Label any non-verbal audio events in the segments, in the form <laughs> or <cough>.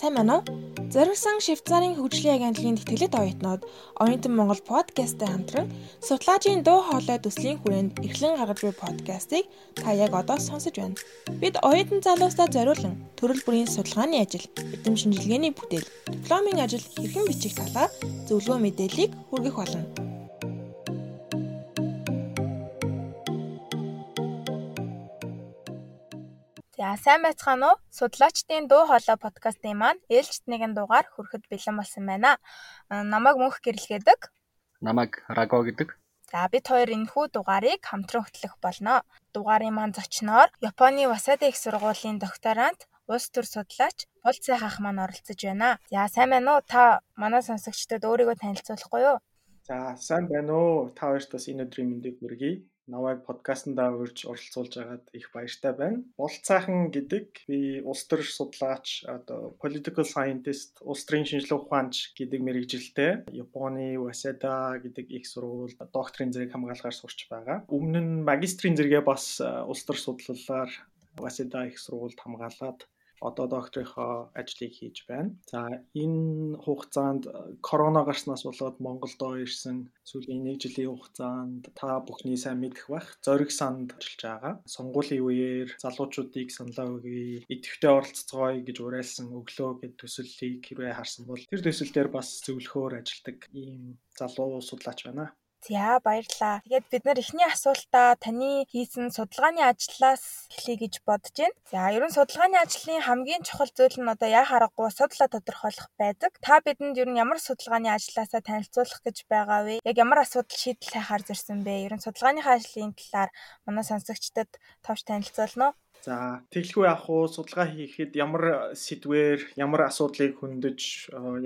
Сайн байна уу? Зориулсан Швейцарын хөгжлийн агентлагийн тэтгэлэг оюутнууд Оюутан Монгол подкасттай хамтран судлаачийн дуу хоолой төслийн хүрээнд эрхлэн гаргаж буй подкастыг та яг одоо сонсож байна. Бид оюутан залуустай зориулан төрөл бүрийн судалгааны ажил, эдэм шинжилгээний бүтээл, дипломын ажил хэрхэн бичих талаар зөвлөгөө мэдээллийг хүргэх болно. За сайн байцгаана уу? Судлаачдын дуу хоолой подкастын маань ээлжид нэгэн дугаар хүрэхэд бэлэн болсон байна. Намайг мөнх гэрлэгээдэг. Намайг Раго гэдэг. За бид хоёр энэхүү дугаарыг хамтран хөтлөх болно. Дугаарын маань зочноор Японы Васада их сургуулийн докторант улс төр судлаач Бол цайх ах маань оролцож байна. За сайн байна уу? Та манай сонсогчдод өөрийгөө танилцуулахгүй юу? За сайн байна уу? Та хоёрт бас энэ өдрийн мэндийг хүргэе намайг подкастнда урьж оролцуулж байгаад их баяртай байна. Бол цаахан гэдэг би улс төр судлаач одоо political scientist, улс төрийн шинжилгээ ухаанч гэдэг мэрэгжилтэй Японы Waseda гэдэг их сургууль докторийн зэрэг хамгаалахаар сурч байгаа. Өмнө нь магистрийн зэрэгээ бас улс төр судлалаар Waseda их сургуульд хамгаалаад одоо докторийнхоо ажлыг хийж байна. За энэ хугацаанд корона гарснаас болоод Монголдо ирсэн сүүлийн 1 жилийн хугацаанд та бүхний сайн мэдэх бах зориг санд ажиллаж байгаа. Сонгуулийн үеэр залуучуудыг саналаа өгье, идэвхтэй оролцоцгоё гэж уриалсан өглөө гэд төсөллийг хэрвээ харсан бол тэр төсөл дээр бас зөвлөхөөр ажилладаг ийм залуу судлаач байна. За баярлалаа. Тэгээд бид нар эхний асуултаа таны хийсэн судалгааны ажлаас эхлэе гэж бодож байна. За ерөн судалгааны ажлын хамгийн чухал зүйл нь одоо яа харахгүй судлаа тодорхойлох байдаг. Та бидэнд ер нь ямар судалгааны ажлаасаа танилцуулах гэж байгаа вэ? Яг ямар асуудал шийдэл хайхаар зорьсон бэ? Ерөн судалгааныхаа ажлын талаар манай сонсогчдод товч танилцуулна уу? За тэглгүй явах уу судалгаа хийхэд ямар сэдвээр ямар асуудлыг хөндөж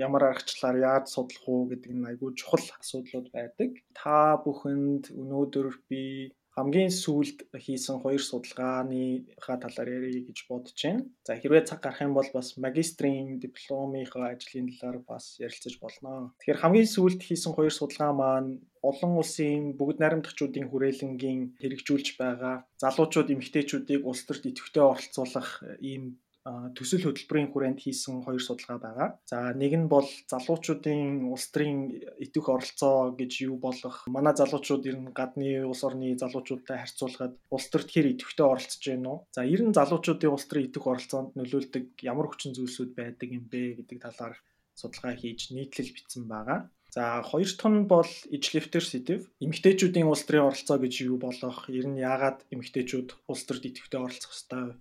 ямар аргачлалаар яаж судлах уу гэдэг нь айгүй чухал асуудлууд байдаг. Та бүхэнд өнөөдөр би хамгийн сүүлд хийсэн хоёр судалгааныхаа талаар ярих гэж бодож байна. За хэрвээ цаг гарах юм бол бас магистрийн дипломынхаа ажлын талаар бас ярилцаж болно. Тэгэхээр хамгийн сүүлд хийсэн хоёр судалгаа маань олон улсын бүгд найрамдагчдын хүрээлэнгийн хэрэгжүүлж байгаа залуучууд эмэгтэйчүүдийг улс төрт идэвхтэй оролцуулах ийм төсөл хөтөлбөрийн хүрээнд хийсэн хоёр судалгаа байгаа. За нэг нь бол залуучуудын улс төрийн итвэх оролцоо гэж юу болох манай залуучууд ер нь гадны улс орны залуучуудтай харьцуулахад улс төрт хэр идэвхтэй оролцож байна уу? За ер нь залуучуудын улс төрийн итвэх оролцоонд нөлөөлдөг ямар хүчин зүйлсүүд байдаг юм бэ гэдэг талаар судалгаа хийж нийтлэл бичсэн байгаа. За хоёр дахь нь бол ижлэвтер сэдв. Эмэгтэйчүүдийн улс төрийн оролцоо гэж юу болох? Ер нь яагаад эмэгтэйчүүд улс төрд идэвхтэй оролцох ёстой?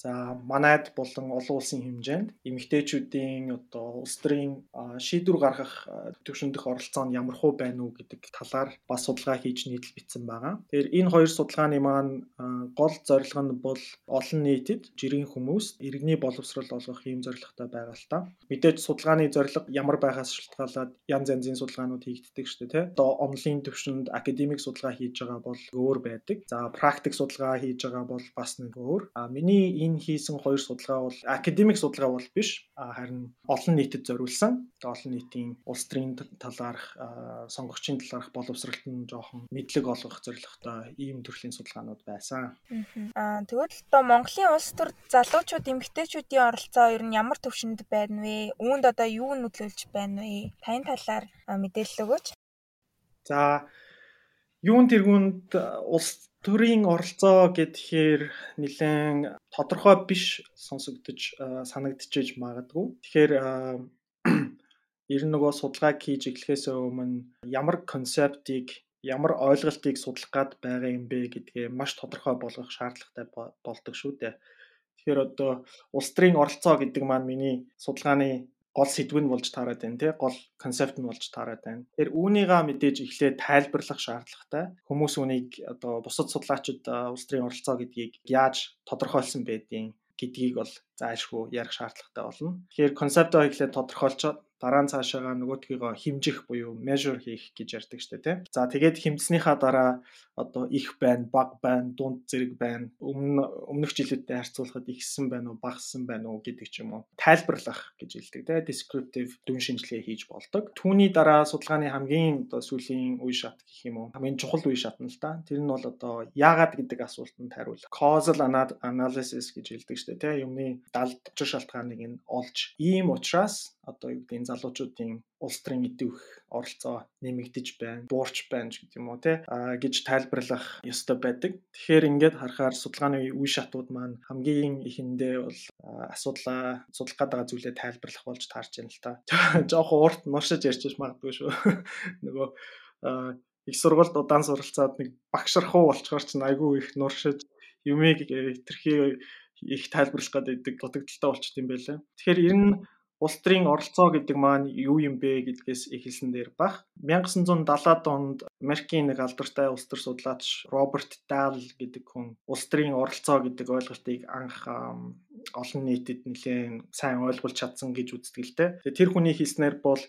За манайд болон олон улсын хэмжээнд эмэгтэйчүүдийн одоо улс төрийн шийдвэр гаргах төвшөндөх оролцоо нь ямар хуу байна уу гэдэг талаар бас судалгаа хийж нийтлэл бичсэн байгаа. Тэгэхээр энэ хоёр судалгааны маань гол зорилго нь бол олон нийтэд жирийн хүмүүс иргэний боловсрол олгох ийм зорилготой байгаа л та. Мэдээж судалгааны зорилго ямар байхаас шалтгаалаад янз янзын судалгаанууд хийгддэг шүү дээ, тэ. Одоо онлайн төвшөнд академик судалгаа хийж байгаа бол өөр байдаг. За практик судалгаа хийж байгаа бол бас нэг өөр. А миний энэ хийсэн хоёр судалгаа бол академик судалгаа бол биш харин олон нийтэд зориулсан. Олон нийтийн улс төрийн талаарх сонгогчийн талаарх боловсролт нь жоохон мэдлэг олгох зорилготой ийм төрлийн судалгаанууд байсан. Аа тэгвэл одоо Монголын улс төр залуучууд эмэгтэйчүүдийн оролцоо ер нь ямар төвшөнд байна вэ? Үүнд одоо юу нөлөөлж байна вэ? Таны талаар мэдээлэл өгөөч. За юун тэргуунд улс төрийн оролцоо гэхээр нэлээд тодорхой биш сонсогдож санагдчихэж магадгүй. Тэгэхээр <clears throat> ер нь нөгөө судалгааг хийж эхлэхээс өмнө ямар концептыг ямар ойлголтыг судлах гад байгаа юм бэ гэдгээ маш тодорхой болгох шаардлагатай болдог шүү дээ. Тэгэхээр одоо улс төрийн оролцоо гэдэг маань миний судалгааны гол сэдв нь болж таарад байна тий гол концепт нь болж таарад байна. Тэгэхээр үүнийгаа мэдээж эхлээд тайлбарлах шаардлагатай. Хүмүүс үнийг одоо бусад судлаачид улс төрийн оролцоо гэдгийг яаж тодорхойлсон байдیں۔ гэдгийг бол заашгүй ярих шаардлагатай болно. Тэгэхээр концептоо эхлээд тодорхойлцоод дараа нь цаашаага нөгөөдгийгөө химжих буюу measure хийх гэж ярьдаг штэ тий. За тэгээд хэмжснийхаа дараа одоо их байна, баг байна, дунд зэрэг байна. Өмнө өмнөх жилүүдтэй харьцуулахад ихсэн байна уу, багассан байна уу гэдэг ч юм уу. Тайлбарлах гэж хэлдэг тий. Descriptive дүн шинжилгээ хийж болдог. Түүний дараа судалгааны хамгийн одоо сүүлийн үе шат гэх юм уу. Хамгийн чухал үе шат нь л да. Тэр нь бол одоо яагаад гэдэг асуултанд хариулах. Causal analysis гэж хэлдэг шүү дээ. Тэ юмны далд учир шалтгааныг нь олж ийм учраас одоо юу гэдэг залуучуудын улс төрийн идэвх оролцоо нэмэгдэж байна, буурч байна гэдэг юм уу те а гэж тайлбарлах ёстой байдаг. Тэгэхээр ингээд харахаар судалгааны үе шатууд маань хамгийн ихэндээ бол асуудлаа судлах гэдэг зүйлээ тайлбарлах болж таарч байна л та. <laughs> Жохон урт нуршиж ярьчих магадгүй шүү. <laughs> Нөгөө их сургуульд удаан суралцаад нэг багшрах уу болчоор ч айгүй их нуршиж юмыг тэрхий их тайлбарлах гэдэг дутагдaltaй болчт юм байлаа. Тэгэхээр ер нь улс төрийн оролцоо гэдэг маань юу юм бэ гэдгээс эхэлсэн дээр баг 1970-ад онд Америкийн нэг алдартай улс төр судлаач Роберт Dahl гэдэг хүн улс төрийн оролцоо гэдэг ойлголтыг анх олон нийтэд нэлээд сайн ойлгуулж чадсан гэж үздэг л дээ. Тэр хүний хийснээр бол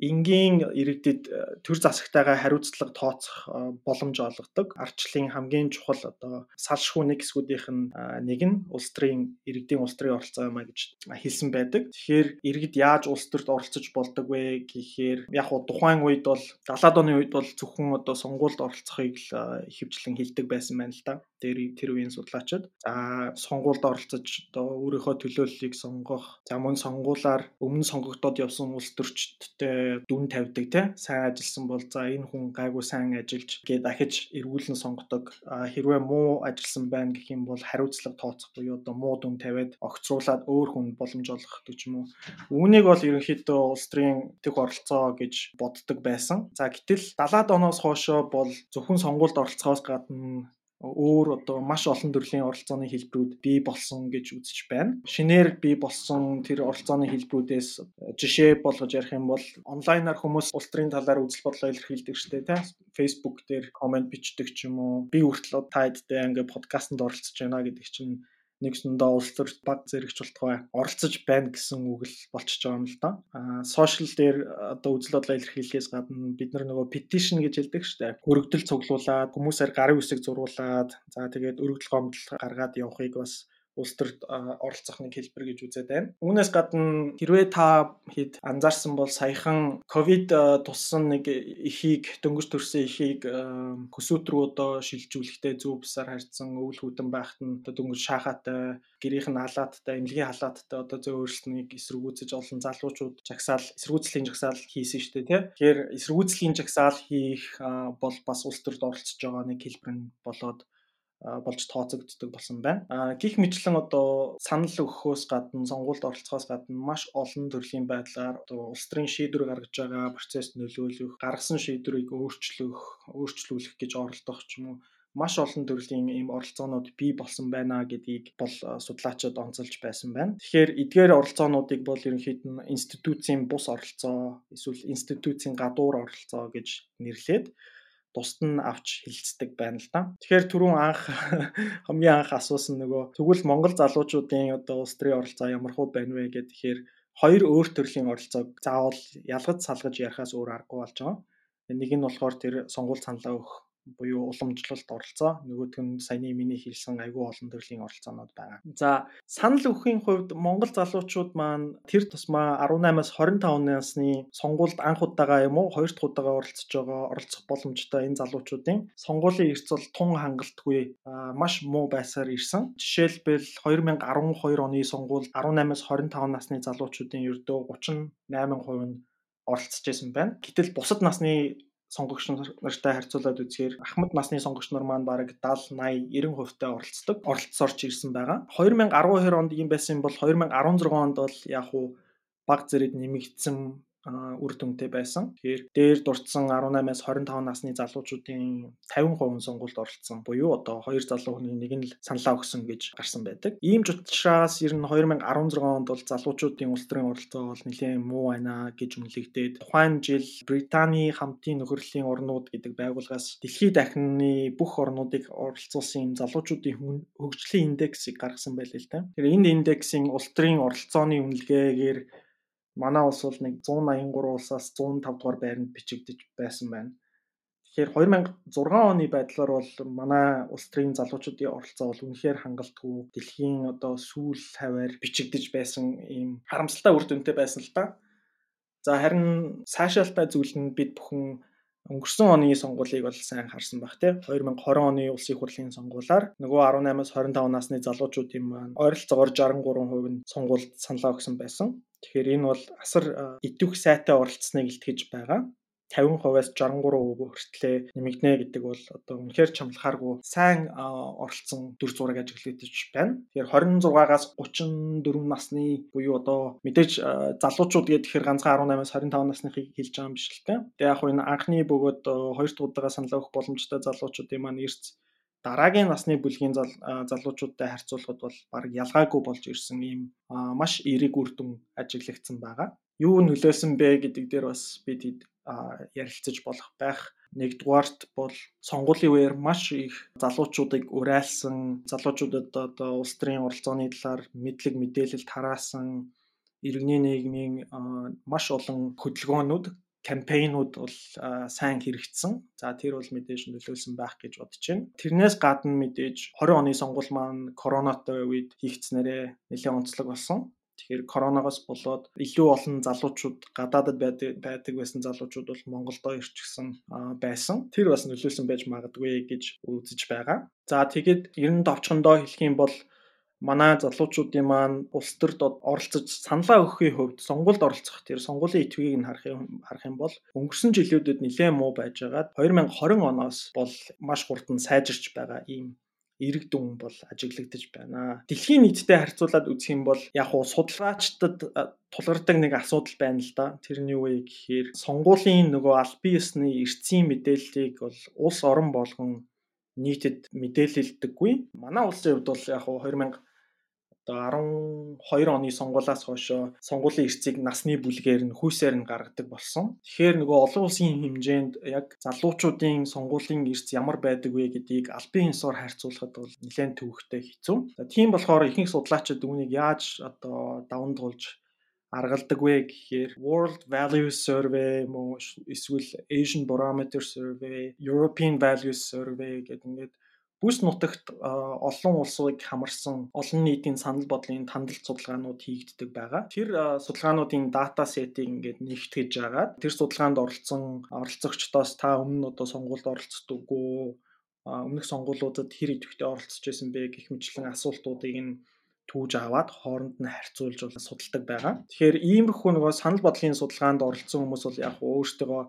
энгийн иргэдэд э, төр засагтайгаа хариуцлага тооцох э, боломж олгодог. Арчлын хамгийн чухал одоо салшгүй нэг хэсгүүдийнх нь э, нэг нь улс төрийн иргэдийн улс төрийн оролцоо юм а гэж хэлсэн байдаг. Тэгэхээр иргэд яаж улс төрт оролцож болдог вэ гэхээр яг хуу тухайн үед бол 70-аад оны үед бол зөвхөн одоо сонгуульд оролцохыг л хөвчлэн хилдэг байсан байна л да. Тэр тэр үеийн судлаачид. За сонгуульд оролцож одоо өөрийнхөө төлөөллийг сонгох. За мөн сонгуулаар өмнө сонгогдоод явсан улс төрчдтэй дүн тавьдаг те. Сайн ажилласан бол за энэ хүн гайгүй сайн ажиллаж гээд дахиж эргүүлэн сонгодог. Хэрвээ муу ажилласан байна гэх юм бол хариуцлага тооцох буюу одоо муу дүн тавиад огцруулаад өөр хүн боломж олгох гэж юм уу? Үүнийг бол ерөнхийдөө улс төрийн төх оролцоо гэж боддог байсан. За гэтэл 70-аад оноос хойшоо бол зөвхөн сонгуульд оролцохоос гадна өөр одоо маш олон төрлийн оролцооны хэлбэрүүд бий болсон гэж үзэж байна. Шинээр бий болсон тэр оролцооны хэлбэрүүдээс жишээ болгож ярих юм бол онлайнаар хүмүүс улс төрийн талаар үзэл бодлоо илэрхийлдэг штэ тий. Facebook дээр комент бичдэг ч юм уу. Би хүртэл тайдтай ингээ подкастэнд оролцож байна гэдэг чинь нэгсэндээ улс төрт баг зэрэгч болтгой оролцож байна гэсэн үг л болчихж байгаа юм л да. Аа сошиал дээр одоо үзэл бодлоо илэрхийлэхээс гадна бид нар нөгөө petition гэж хэлдэг шүү дээ. Өргөдөл цуглуулад хүмүүсээр гарын үсэг зургуулад за тэгээд өргөдөл гомдол гаргаад явахыг бас улс төрд оролцох нэг хэлбэр гэж үзээд байна. Үүнээс гадна хэрвээ та хэд анзаарсан бол саяхан ковид туссан нэг эхийг дөнгөж төрсэн эхийг хөсөөт рүү одоо шилжүүлэхдээ зөв бусаар харьцсан өвөл хүдэн байхад нь одоо дөнгөж шахаатай гэрийнх нь халааттай эмнэлгийн халааттай одоо зөв өөрчлөлтийг эсэргүүцэж олон залуучууд жагсаал эсэргүүцлийн жагсаал хийсэн шүү дээ тий. Тэгэхээр эсэргүүцлийн жагсаал хийх бол бас улс төрд оролцож байгаа нэг хэлбэр нь болоод болж тооцогддог болсон байна. А гих мэтлэн одоо санал өгөхөөс гадна сонгуульд оролцохоос гадна маш олон төрлийн байдлаар одоо улс төрийн шийдвэр гаргаж байгаа процесс нөлөөлөх, гаргасан шийдвэрийг өөрчлөх, өөрчлүүлэх гэж оролдох ч юм уу маш олон төрлийн ийм оролцоонууд бий болсон байна гэдгийг бол судлаачид онцолж байсан байна. Тэгэхээр эдгээр оролцоонуудыг бол ерөнхийд нь институцийн бус оролцоо эсвэл институцийн гадуур оролцоо гэж нэрлээд тусад нь авч хилцдэг байна л да. Тэгэхээр түрүүн анх <laughs> хамгийн анх асуусан нөгөө тэгвэл Монгол залуучуудын одоо улс төрийн оролцоо ямар хөө байна вэ гэхээр хоёр өөр төрлийн оролцоог заавал ялгаж салгаж ярихаас өөр аргагүй болж байгаа. Нэг нь болохоор тэр сонгуульд саналаа өгөх буюу уламжлалт оролцоо нөгөөх нь саяны миний хэлсэн айгүй олон төрлийн оролцоонууд байгаа. За санал өгөхийн хувьд Монгол залуучууд маань тэр тусмаа 18-аас 25 насны сонгуульд анх удаага юм уу хоёр дахь удаага оролцож байгаа оролцох боломжтой энэ залуучуудын сонгуулийн эрсдэл тун хангалтгүй маш муу байсаар ирсэн. Жишээлбэл 2012 оны сонгуульд 18-аас 25 насны залуучуудын ердөө 38% нь оролцож байсан байна. Гэтэл бусад насны сонгогч нартай харьцуулаад үзэхээр ахмад насны сонгогч нар маань бараг 70, 80, 90% таа оролцдог. Оролцоорч ирсэн байгаа. 2012 онд ийм байсан бол 2016 онд бол яг уу баг зэрэг нэмэгдсэн үр дүнтэй байсан. Тэгэхээр дээр дурдсан 18-аас 25 насны залуучуудын 50% сонгуульд оролцсон. Буюу одоо хоёр залуу хүний нэг нь л саналаа өгсөн гэж гарсан байдаг. Ийм ч учраас ер нь 2016 онд бол залуучуудын улс төрийн оролцоо бол нэлээд муу байна гэж үнэлэгдээд тухайн жил Британий хамтын нөхөрлөлийн орнууд гэдэг байгууллагаас дэлхийд дахины бүх орнуудыг оролцуулсан залуучуудын хөгжлийн индексийг гаргасан байлээ л дээ. Тэгэхээр энэ индексийн улс төрийн оролцооны үнэлгээгээр манай улс бол нэг 183 улсаас 105 дугаар байранд бичигдэж байсан байна. Тэгэхээр 2006 оны байдлаар бол манай улс төрийн залуучуудын оролцоо бол үнэхээр хангалтгүй дэлхийн одоо сүүл хаваар бичигдэж байсан ийм харамсалтай үр дүнтэй байсан л та. За харин цаашаалтай зүйл нь бид бүхэн өнгөрсөн оны сонгуулийг бол сайн харсан баг тий 2020 оны улсын хурлын сонгуулиар нөгөө 18-аас 25 насны залуучуудын маань ойролцоогоор 63% нь сонгуульд саналаа өгсөн байсан. Тэгэхээр энэ бол асар идэвх сайтай оролцсныг илтгэж байгаа. 50%-аас 63% хүртлээр нэмэгдэнэ гэдэг бол одоо үнэхээр чамлахааргүй сайн оролцсон дүр зураг ажиглагдаж байна. Тэгэхээр 26-аас 34 насны буюу одоо мэдээж залуучууд гэхээр ганцхан 18-аас 25 насныхыг хэлж байгаа юм биш л тэ. Тэгээ яг энэ анхны бөгөөд хоёр дахь удаага санал өгөх боломжтой залуучуудын маань эрс дараагийн насны бүлгийн залуучуудтай харьцуулахад бол баг ялгаагүй болж ирсэн ийм маш эерэг үр дүн ажиглагдсан байгаа. Юу нөлөөсөн бэ гэдэг дээр бас бид ярилцаж болох байх. Нэгдүгээрт бол сонгуулийн үеэр маш их залуучуудыг уриалсан, залуучуудад одоо улс төрийн оролцооны талаар мэдлэг мэдээлэл тараасан иргэний нийгмийн маш олон хөдөлгөөнүүд кампайнууд бол сайн хэрэгжсэн. За тэр бол мэдээж нөлөөлсөн байх гэж бодож байна. Тэрнээс гадна мэдээж 20 оны сонгуул маань коронавитой үед хийгдснээрээ нэлээд онцлог болсон. Тэгэхээр коронавигоос болоод илүү олон залуучууд гадаадад байдаг байдаг байсан залуучууд бол Монголдо ирчихсэн байсан. Тэр бас нөлөөлсөн байж магадгүй гэж үзэж байгаа. За тэгэд ер нь товчхондоо хэлэх юм бол манай залуучуудын маань улс төрд оролцож саналаа өгөхийн хувьд сонгуульд оролцох тэр сонгуулийн итвийг нь харах юм харах юм бол өнгөрсөн жилүүдэд нэлээд муу байжгаад 2020 оноос бол маш хурдан сайжирч байгаа ийм эрэг дүн бол ажиглагдаж байна. Дэлхийн нийттэй харьцуулаад үзэх юм бол яг уу судалгаачдад тулгардаг нэг асуудал байна л да. Тэр нь юу вэ гэхээр сонгуулийн нөгөө аль бие ёсны эрсцийн мэдээллийг бол улс орон болгон нийтэд мэдээлэлдэггүй. Манай улсын хувьд бол яг уу 2000 одоо 12 оны сонгуулиас хойш сонгуулийн эрсцийг насны бүлгээр нь хүйсээр нь гаргадаг болсон. Тэгэхээр нөгөө олон улсын хэмжээнд яг залуучуудын сонгуулийн эрсц ямар байдаг вэ гэдгийг албан ёсоор харьцуулахад бол нэлээд төвөгтэй хэцүү. Тийм болохоор ихэнх судлаачид үүнийг яаж одоо даван туулж аргалдаг вэ гэхээр World Values Survey мөн эсвэл Asian Barometer Survey, European Values Survey гэдэг ингээд бүс нутагт олон улсыг хамарсан олон нийтийн санал бодлын тандалт судалгаанууд хийгддэг байгаа. Тэр судалгаануудын дата сетийг ингээд нэгтгэж агаад тэр судалгаанд оролцсон оролцогчдоос та өмнө одоо сонгуульд оролцдоггүй өмнөх сонгуулиудад хэр идэвхтэй оролцож байсан бэ гэх мэтлэн асуултуудыг нь түүж аваад хооронд нь харьцуулж судалдаг байгаа. Тэгэхээр иймэрхүү нөгөө санал бодлын судалгаанд оролцсон хүмүүс бол яг өөртөө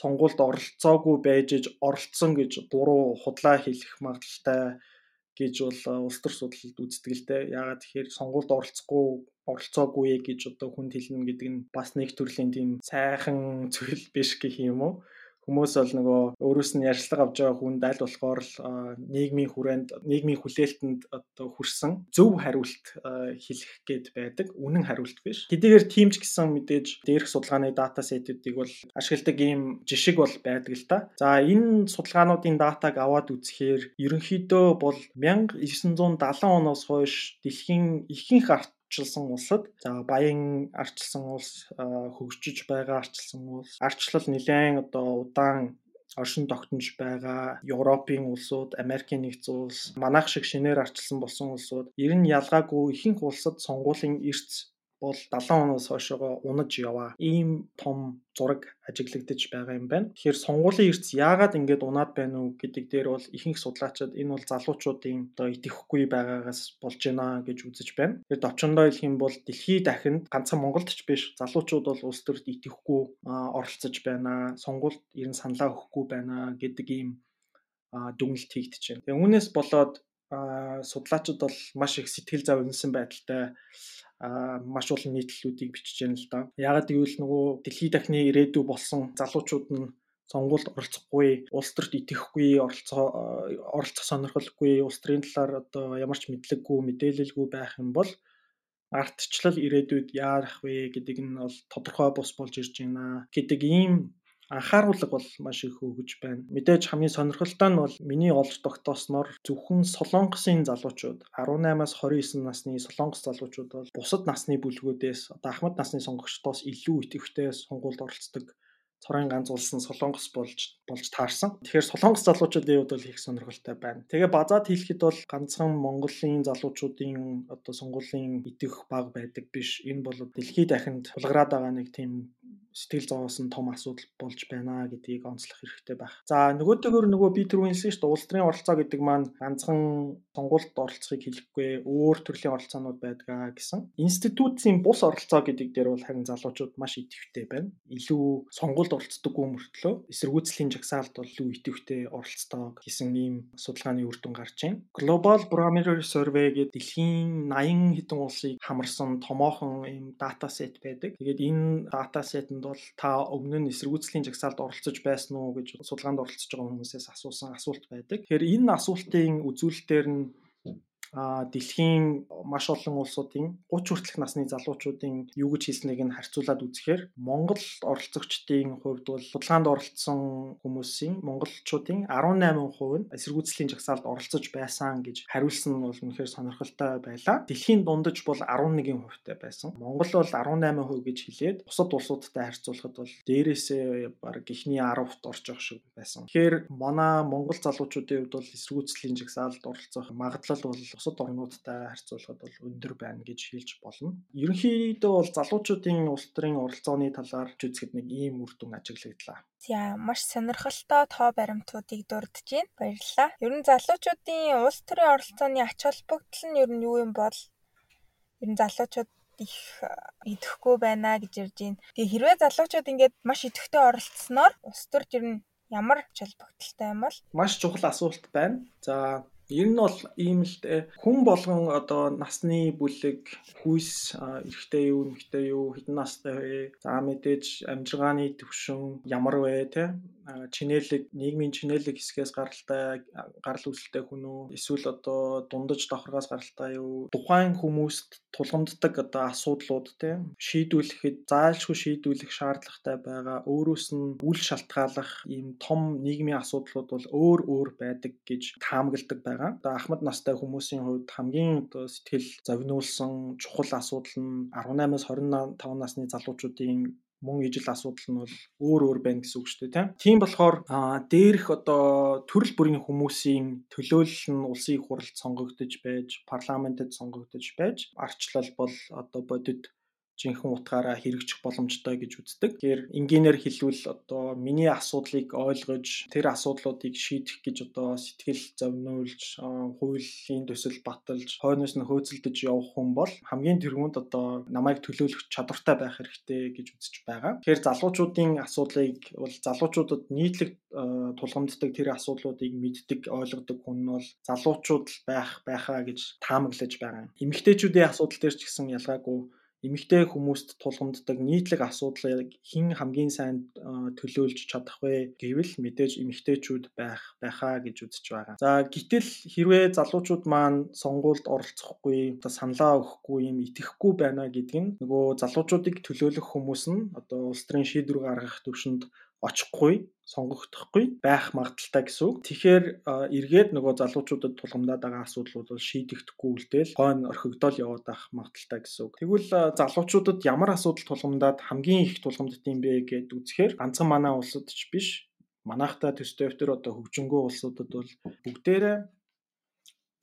сонгуульд оролцоогүй байж иж оролцсон гэж буруу худлаа хэлэх магадaltaй гэж бол улс төр судлалд үздэг л дээ. Яагаад тэгэхээр сонгуульд оролцохгүй оролцоогүй гэж одоо хүнд хэлнэ гэдэг нь бас нэг төрлийн тийм сайхан зүйл биш гэх юм уу? Хүмүүс бол нөгөө өөрөөс нь ярьцлага авч байгаа хүнд аль болохоор л нийгмийн хүрээнд нийгмийн хүлээлтэнд одоо хүрсэн зөв хариулт хэлэх гээд байдаг. Үнэн хариулт биш. Хэдийгээр тийм ч гэсэн мэдээж дээрх судалгааны дата сетүүдийг бол ашигладаг ийм жишг бол байдаг л та. За энэ судалгаануудын датаг аваад үзэхээр ерөнхийдөө бол 1970 оноос хойш дэлхийн ихэнх арт арчилсан улсад за баян арчилсан улс хөгжиж байгаа арчилсан улс. Арчлал нэлээд одоо удаан оршин тогтнож байгаа Европын улсууд, Америкийн нэгдсэн улс, манайх шиг шинээр арчилсан болсон улсууд. Ер нь ялгаагүй ихэнх улсад сонгуулийн эрс бол 70 оноос хойшоо унаж яваа. Ийм том зураг ажиглагдаж байгаа юм байна. Тэгэхээр сонгуулийн эрс яагаад ингэж унаад байна уу гэдэг дээр бол ихэнх судлаачид энэ бол залуучуудын одоо итгэхгүй байгаагаас болж байна гэж үзэж байна. Тэгэхээр товчондоо хэлэх юм бол дэлхий дахинд ганцхан Монголд ч биш залуучууд бол улс төрд итгэхгүй оролцож байна. Сонгуульд ер нь саналаа өгөхгүй байна гэдэг ийм дүгнэлт хийгдэж байна. Тэгээ үүнээс болоод судлаачид бол маш их сэтгэл зав өнсөн байдалтай маш олон нийтлэлүүдийг бичиж байна л да. Ягаад гэвэл нөгөө дэлхийд дахны ирээдүй болсон залуучууд нь сонгуульд оролцохгүй, улс төрт итгэхгүй, оролцоо оролцох сонирхолгүй, улс төрийн талаар одоо ямар ч мэдлэггүй, мэдээлэлгүй байх юм бол ардчлал ирээдүйд яарах вэ гэдэг нь бол тодорхой бус болж ирж байна гэдэг ийм анхааруулга бол маш их өгж байна. Мэдээж хамгийн сонирхолтой нь бол миний олж тогтоосноор зөвхөн Солонгосын залуучууд 18-аас 29 насны Солонгос залуучууд бол бусад насны бүлгүүдээс одоо Ахмад насны сонгогчдоос илүү идэвхтэй сонгуульд оролцдог цорын ганц улс нь Солонгос болж болж таарсан. Тэгэхээр Солонгос залуучуудын хувьд бол их сонирхолтой байна. Тэгээ базаад хэлэхэд бол ганцхан Монголын залуучуудын одоо сонгуулийн идэх баг байдаг биш. Энэ бол дэлхийд дахинд тулгараад байгаа нэг тийм сэтгэл зовоос нь том асуудал болж байна гэдгийг онцлох хэрэгтэй байх. За нөгөөдөөр нөгөө би түрүү хэлсэн шүү дээ улс төрийн оролцоо гэдэг маань ганцхан сонгуульд оролцохыг хэлэхгүй өөр төрлийн оролцоонууд байдгаа гэсэн. Институцийн бус оролцоо гэдэг дээр бол харин залуучууд маш идэвхтэй байна. Илүү сонгуульд оролцдоггүй мөртлөө эсэргүүцлийн жагсаалд бол илүү идэвхтэй оролцдог гэсэн ийм судалгааны үр дүн гарч байна. Global Barometer Survey гэдэг дэлхийн 80 хэдэн улсыг хамарсан томоохон ийм дата сет байдаг. Тэгээд энэ дата сетэнд бол та өмнө нь эсэргүүцлийн жагсаалд оролцож байсан уу гэж судалгаанд оролцож байгаа хүмүүсээс асуусан асуулт байдаг. Тэгэхээр энэ асуултын үзүүлэлтээр нь дэлхийн маш олон улсуудын 30 хүртэлх насны залуучуудын юу гэж хэлснийг нь харьцуулаад үзэхээр Монгол оролцогчдын хувьд бол судалгаанд оролцсон хүмүүсийн монголчуудын 18% нь эсэргүүцлийн жагсаалд оролцож байсан гэж хариулсан нь бол үнэхээр сонирхолтой байлаа. Дэлхийн дундаж бол 11%тай байсан. Монгол бол 18% гэж хэлээд бусад улсуудтай харьцуулахад бол дээрээсээ баг ихний 10-т орж байгаа шиг байсан. Тэгэхээр манай монгол залуучуудын хувьд бол эсэргүүцлийн жагсаалд оролцох магадлал бол бусад орнуудтай харьцуулахад бол өндөр байна гэж хэлж болно. Ерөнхийдөө бол залуучуудын улс төрийн оролцооны талаар үзэхэд нэг ийм үр дүн ажиглагдлаа. За маш сонирхолтой тоо баримтуудыг дурдж байна. Баярлалаа. Ер нь залуучуудын улс төрийн оролцооны ач холбогдол нь ер нь юу юм бол ер нь залуучууд их идэхгүй байна гэж ярьж байна. Тэгээ хэрвээ залуучууд ингээд маш идэвхтэй оролцсноор улс төрд ер нь ямар ач холбогдолтой юм бол маш чухал асуулт байна. За Ер нь бол ийм л. Хүн болгон одоо насны бүлэг, хүйс, эрэгтэй юу, эмэгтэй юу, хэдэн настай вэ? За мэдээж амжиргааны төвшин ямар вэ, тэ? Чинээлэг нийгмийн чинээлэг хэсгээс гаралтай гарал үүсэлтэй хүн үү? Эсвэл одоо дундаж давхаргаас гаралтай юу? Тухайн хүмүүст тулгамддаг одоо асуудлууд те шийдвэрлэхэд заалшгүй шийдвэрлэх шаардлагатай байгаа өөрөөс нь үл шалтгааллах ийм том нийгмийн асуудлууд бол өөр өөр байдаг гэж таамагладаг байгаа. Одоо ахмад настай хүмүүсийн хувьд хамгийн одоо сэтгэл зовниулсан чухал асуудал нь 18-аас 25 насны залуучуудын мөн ижил асуудал нь бол өөр өөр байна гэсэн үг шүү дээ тийм. Болохоор дээрх одоо төрөл бүрийн хүмүүсийн төлөөлөл нь улсын их хурлд сонгогдож байж парламентэд сонгогдож байж арчлал бол одоо бодит жинхэнэ утгаараа хэрэгжих боломжтой гэж үздэг. Тэгэхээр энгийнээр хэлвэл одоо миний асуудлыг ойлгож тэр асуудлуудыг шийдэх гэж одоо сэтгэл зовниулж хуулийн төсөл баталж хойноос нь хөөцөлдөж явах хүн бол хамгийн тэргуунд одоо намайг төлөөлөх чадвартай байх хэрэгтэй гэж үзэж байгаа. Тэгэхээр залуучуудын асуудлыг бол залуучуудад нийтлэг тулгамддаг тэр асуудлуудыг мэддэг ойлгодог хүн нь бол залуучууд байх байхаа гэж таамаглаж байгаа. Эмэгтэйчүүдийн асуудал дээр ч гэсэн ялгаагүй эмэгтэй хүмүүст тулгамддаг нийтлэг асуудлыг хэн хамгийн сайн төлөөлж чадах вэ гэвэл мэдээж эмэгтэйчүүд байх байхаа гэж үзэж байгаа. За гэтэл хэрвээ залуучууд маань сонгуульд оролцохгүй одоо саналаа өгөхгүй юм итгэхгүй байна гэдэг нь нөгөө залуучуудыг төлөөлөх хүмүүс нь одоо улс төрийн шийдвэр гаргах төвшөнд очихгүй сонгогдохгүй байх магадaltaй гэсэн үг. Тэгэхээр эргээд нөгөө залуучуудад тулгамдаад байгаа асуудлууд бол шийдэгдэхгүй үлдээл хойно орхигдол яваад байх магадaltaй гэсэн үг. Тэгвэл залуучуудад ямар асуудал тулгамдаад хамгийн их тулгамдд юм бэ гэд үзэхээр ганцхан манай улсад ч биш манайхтай төстэй өвтөр одоо хөгжингөө улсуудад бол бүгдээрээ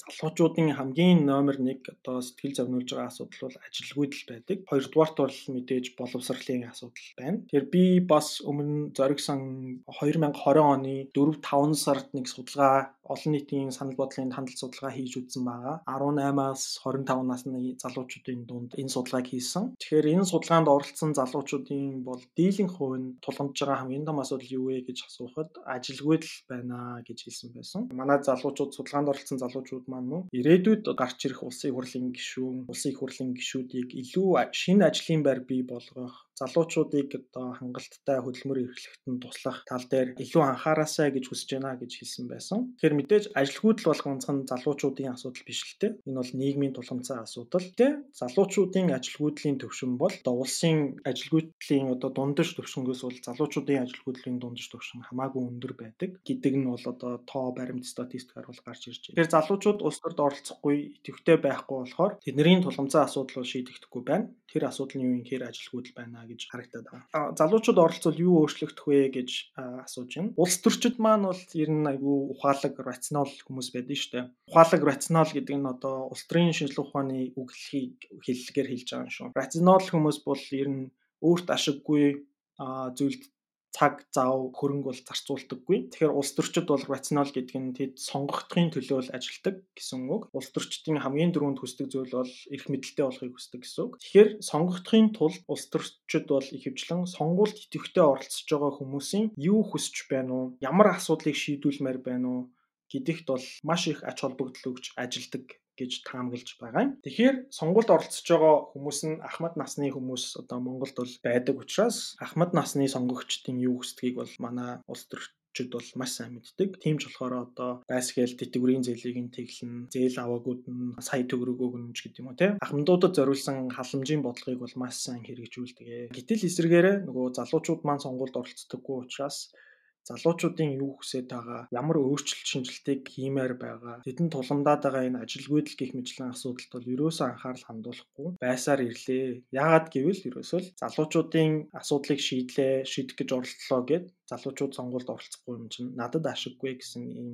залуучуудын хамгийн номер 1 одоо сэтгэл зовниулж байгаа асуудал бол ажилгүйдэл байдаг. Хоёрдугаарт бол мэдээж боловсролын асуудал байна. Тэгэхээр би бас өмнө зоригсон 2020 оны 4 5 сард нэг судалгаа олон нийтийн санал бодлын хандлт судалгаа хийж үзсэн байгаа. 18-аас 25 насны залуучуудын дунд энэ судалгааг хийсэн. Тэгэхээр энэ судалгаанд оролцсон залуучуудын бол дийлэнх хувь нь тулгамдж байгаа хамгийн том асуудал юу вэ гэж асуухад ажилгүйдэл байна гэж хэлсэн байсан. Манай залуучууд судалгаанд оролцсон залуучууд маань мөн ирээдүйд гарч ирэх улсын хурлын гишүүн, улсын хурлын гишүүдийг илүү шинэ ажлын байр бий болгох залуучуудыг одоо хангалттай хөдөлмөр эрхлэхэд нь туслах тал дээр илүү анхаараасай гэж хүсэж байна гэж хэлсэн байсан. Тэгэхээр мэдээж ажилгүйдэл бол ганцхан залуучуудын асуудал биш л те. Энэ бол нийгмийн тулгамцсан асуудал. Тэ залуучуудын ажилгүйдлийн төвшин бол одоо улсын ажилгүйдлийн одоо дундаж төвшнгөөс бол залуучуудын ажилгүйдлийн дундаж төвшин хамаагүй өндөр байдаг гэдэг нь бол одоо тоо баримт статистикаар бол гарч ирж байна. Тэгэхээр залуучууд улс төрд оролцохгүй идэвхтэй байхгүй болохоор тэдний тулгамцсан асуудал шийдэгдэхгүй байна. Тэр асуудал нь юу юм хэр ажилгүйдэл байна гэж харагдаад байгаа. Залуучууд оролцвол юу өөрчлөгдөх вэ гэж асууж байна. Улс төрчид маань бол ер нь айгүй ухаалаг рационал хүмүүс байдаг шүү дээ. Ухаалаг рационал гэдэг нь одоо улс төрийн шинжилгээ ухааны үг хэлхийг хэллэгээр хэлж байгаа юм шүү. Рационал хүмүүс бол ер нь өөрт ашиггүй зүйлд цаг зав хөрөнгө бол зарцуулдаггүй. Тэгэхээр улс төрчид бол рационал гэдэг нь тэд сонгогдохын төлөө л ажилдаг гэсэн үг. Улс төрчдийн хамгийн дөрөнд хүсдэг зүйл бол эрх мэдэлтэй болохыг хүсдэг гэсэн үг. Тэгэхээр сонгогдохын тулд улс төрчид бол ихэвчлэн сонгуульд идэвхтэй оролцож байгаа хүмүүсийн юу хүсэж байна уу? Ямар асуудлыг шийдүүлмээр байна уу? гэдэгт бол маш их ач холбогдол өгч ажилдаг гэж таамаглаж байгаа юм. Тэгэхээр сонгуульд оролцож байгаа хүмүүс нь ахмад насны хүмүүс одоо Монголд бол байдаг учраас ахмад насны сонгогчдын юу хүсдгийг бол манай улс төрчид бол маш сайн мэддэг. Тийм ч болохоор одоо байсгээл тэтгэврийн зээлийг нь тэглэн, зээл аваагууд нь сая төгрөг өгнө ч гэдэг юм уу тийм. Ахмадуудад зориулсан халамжийн бодлогыг бол маш сайн хэрэгжүүлдэг. Гэтэл эсвэргээрээ нөгөө залуучууд маань сонгуульд оролцдоггүй учраас залуучуудын юу хүсэж байгаа, ямар өөрчлөлт шинжилтийг хиймээр байгаа, тэдэнд тулгамдаад байгаа энэ ажилгүйдэл гих мэтлэн асуудалд бол ерөөсөө анхаарал хандуулахгүй байсаар ирлээ. Яагаад гэвэл ерөөсөө л залуучуудын асуудлыг шийдлээ, шийдэх гэж оролдлоо гэд залуучууд сонгуульд оролцохгүй юм чинь надад ашиггүй гэсэн ийм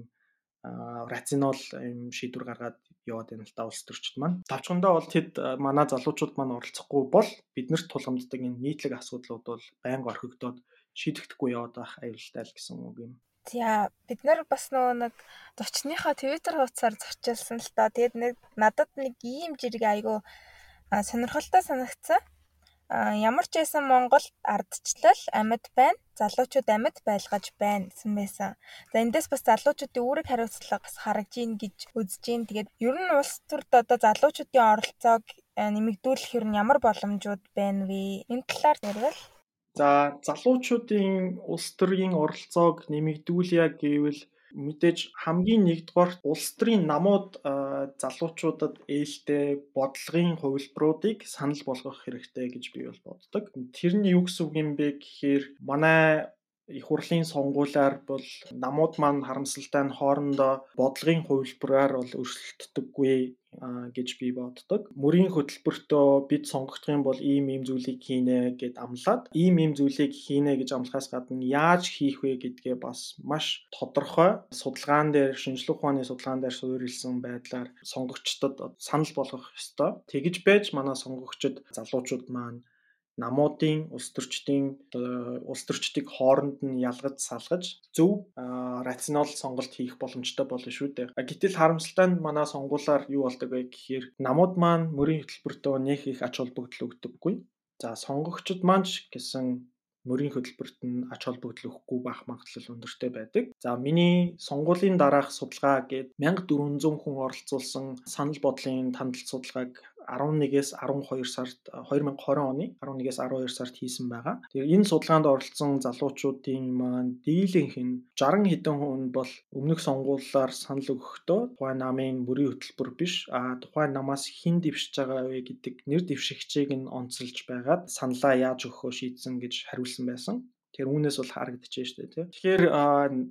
рационал юм шийдвэр гаргаад яваад байна л да улс төрчд маань. Тавчхандаа бол тэд манай залуучууд маань оролцохгүй бол биднэрт тулгамддаг энэ нийтлэг асуудлууд бол байнга орхигдоод шийдэгдэхгүй яваад байх аюултай л гэсэн үг юм. За бид нар бас нөгөө нэг зочныхоо Twitter хуудасаар зочилсан л та. Тэгээд нэг надад нэг ийм жирэг айгу сонирхолтой санагдсан. Ямар ч байсан Монгол ардчлал амьд байна. Залуучууд амьд байлгаж байна гэсэн байсан. За эндээс бас залуучуудын үүрэг хариуцлага бас харагж ийн гэж үзэж ийн. Тэгээд ер нь улс төрд одоо залуучуудын оролцоог нэмэгдүүлэх ер нь ямар боломжууд байна вэ? Энэ талаар ярил. За залуучуудын улс төрийн оролцоог нэмэгдүүлье гэвэл мэдээж хамгийн нэгдүгээр улс төрийн намууд залуучуудад ээлтэй бодлогын хувилбаруудыг санал болгох хэрэгтэй гэж би бол боддог. Тэр нь юу гэсэн үг юм бэ гэхээр манай их хурлын сонгуулиар бол намууд маань харамсалтай нь хоорондоо бодлогын хувилбараар бол өрсөлддөггүй гэж би боддог. Мөрийн хөтөлбөртөө бид сонгогдох юм бол ийм ийм зүйлийг хийнэ гэд амлаад ийм ийм зүйлийг хийнэ гэж амлахаас гадна яаж хийх вэ гэдгээ бас маш тодорхой судалгаан дээр шинжилгээ ухааны судалгаан дээр суурилсан байдлаар сонгогчдод санал болгох ёстой. Тэгж байж манай сонгогчд залуучууд маань намуудын улс төрчдийн улс төрчдийг хооронд нь ялгаж салгаж зөв рационал сонголт хийх боломжтой болно шүү дээ. Гэтэл харамсалтай нь манай сонгуулаар юу болдог вэ гэхээр намууд маань мөрийн хөтөлбөртөө нэг их ач холбогдол өгдөггүй. За сонгогчд маань ч гэсэн мөрийн хөтөлбөрт нь ач холбогдол өгөхгүй байх магадлал өндөртэй байдаг. За миний сонгуулийн дараах судалгаа гээд 1400 хүн оролцуулсан санал бодлын тандалт судалгааг 11-ээс 12 сард 2020 оны 11-ээс 12 сард хийсэн байгаа. Тэгэхээр энэ судалгаанд оролцсон залуучуудын маань дийлэнх нь 60 хэдэн хүн бол өмнөх сонгуулиар санал өгөхдөө тухайн намын бүрийн хөтөлбөр биш а тухайн намаас хэн дэвшиж байгаа вэ гэдэг нэр дэвшигчийг нь онцолж байгаад саналаа яаж өгөхөө шийдсэн гэж хариулсан байсан. Тэгэхээр үүнээс бол харагдчихжээ шүү дээ. Тэгэхээр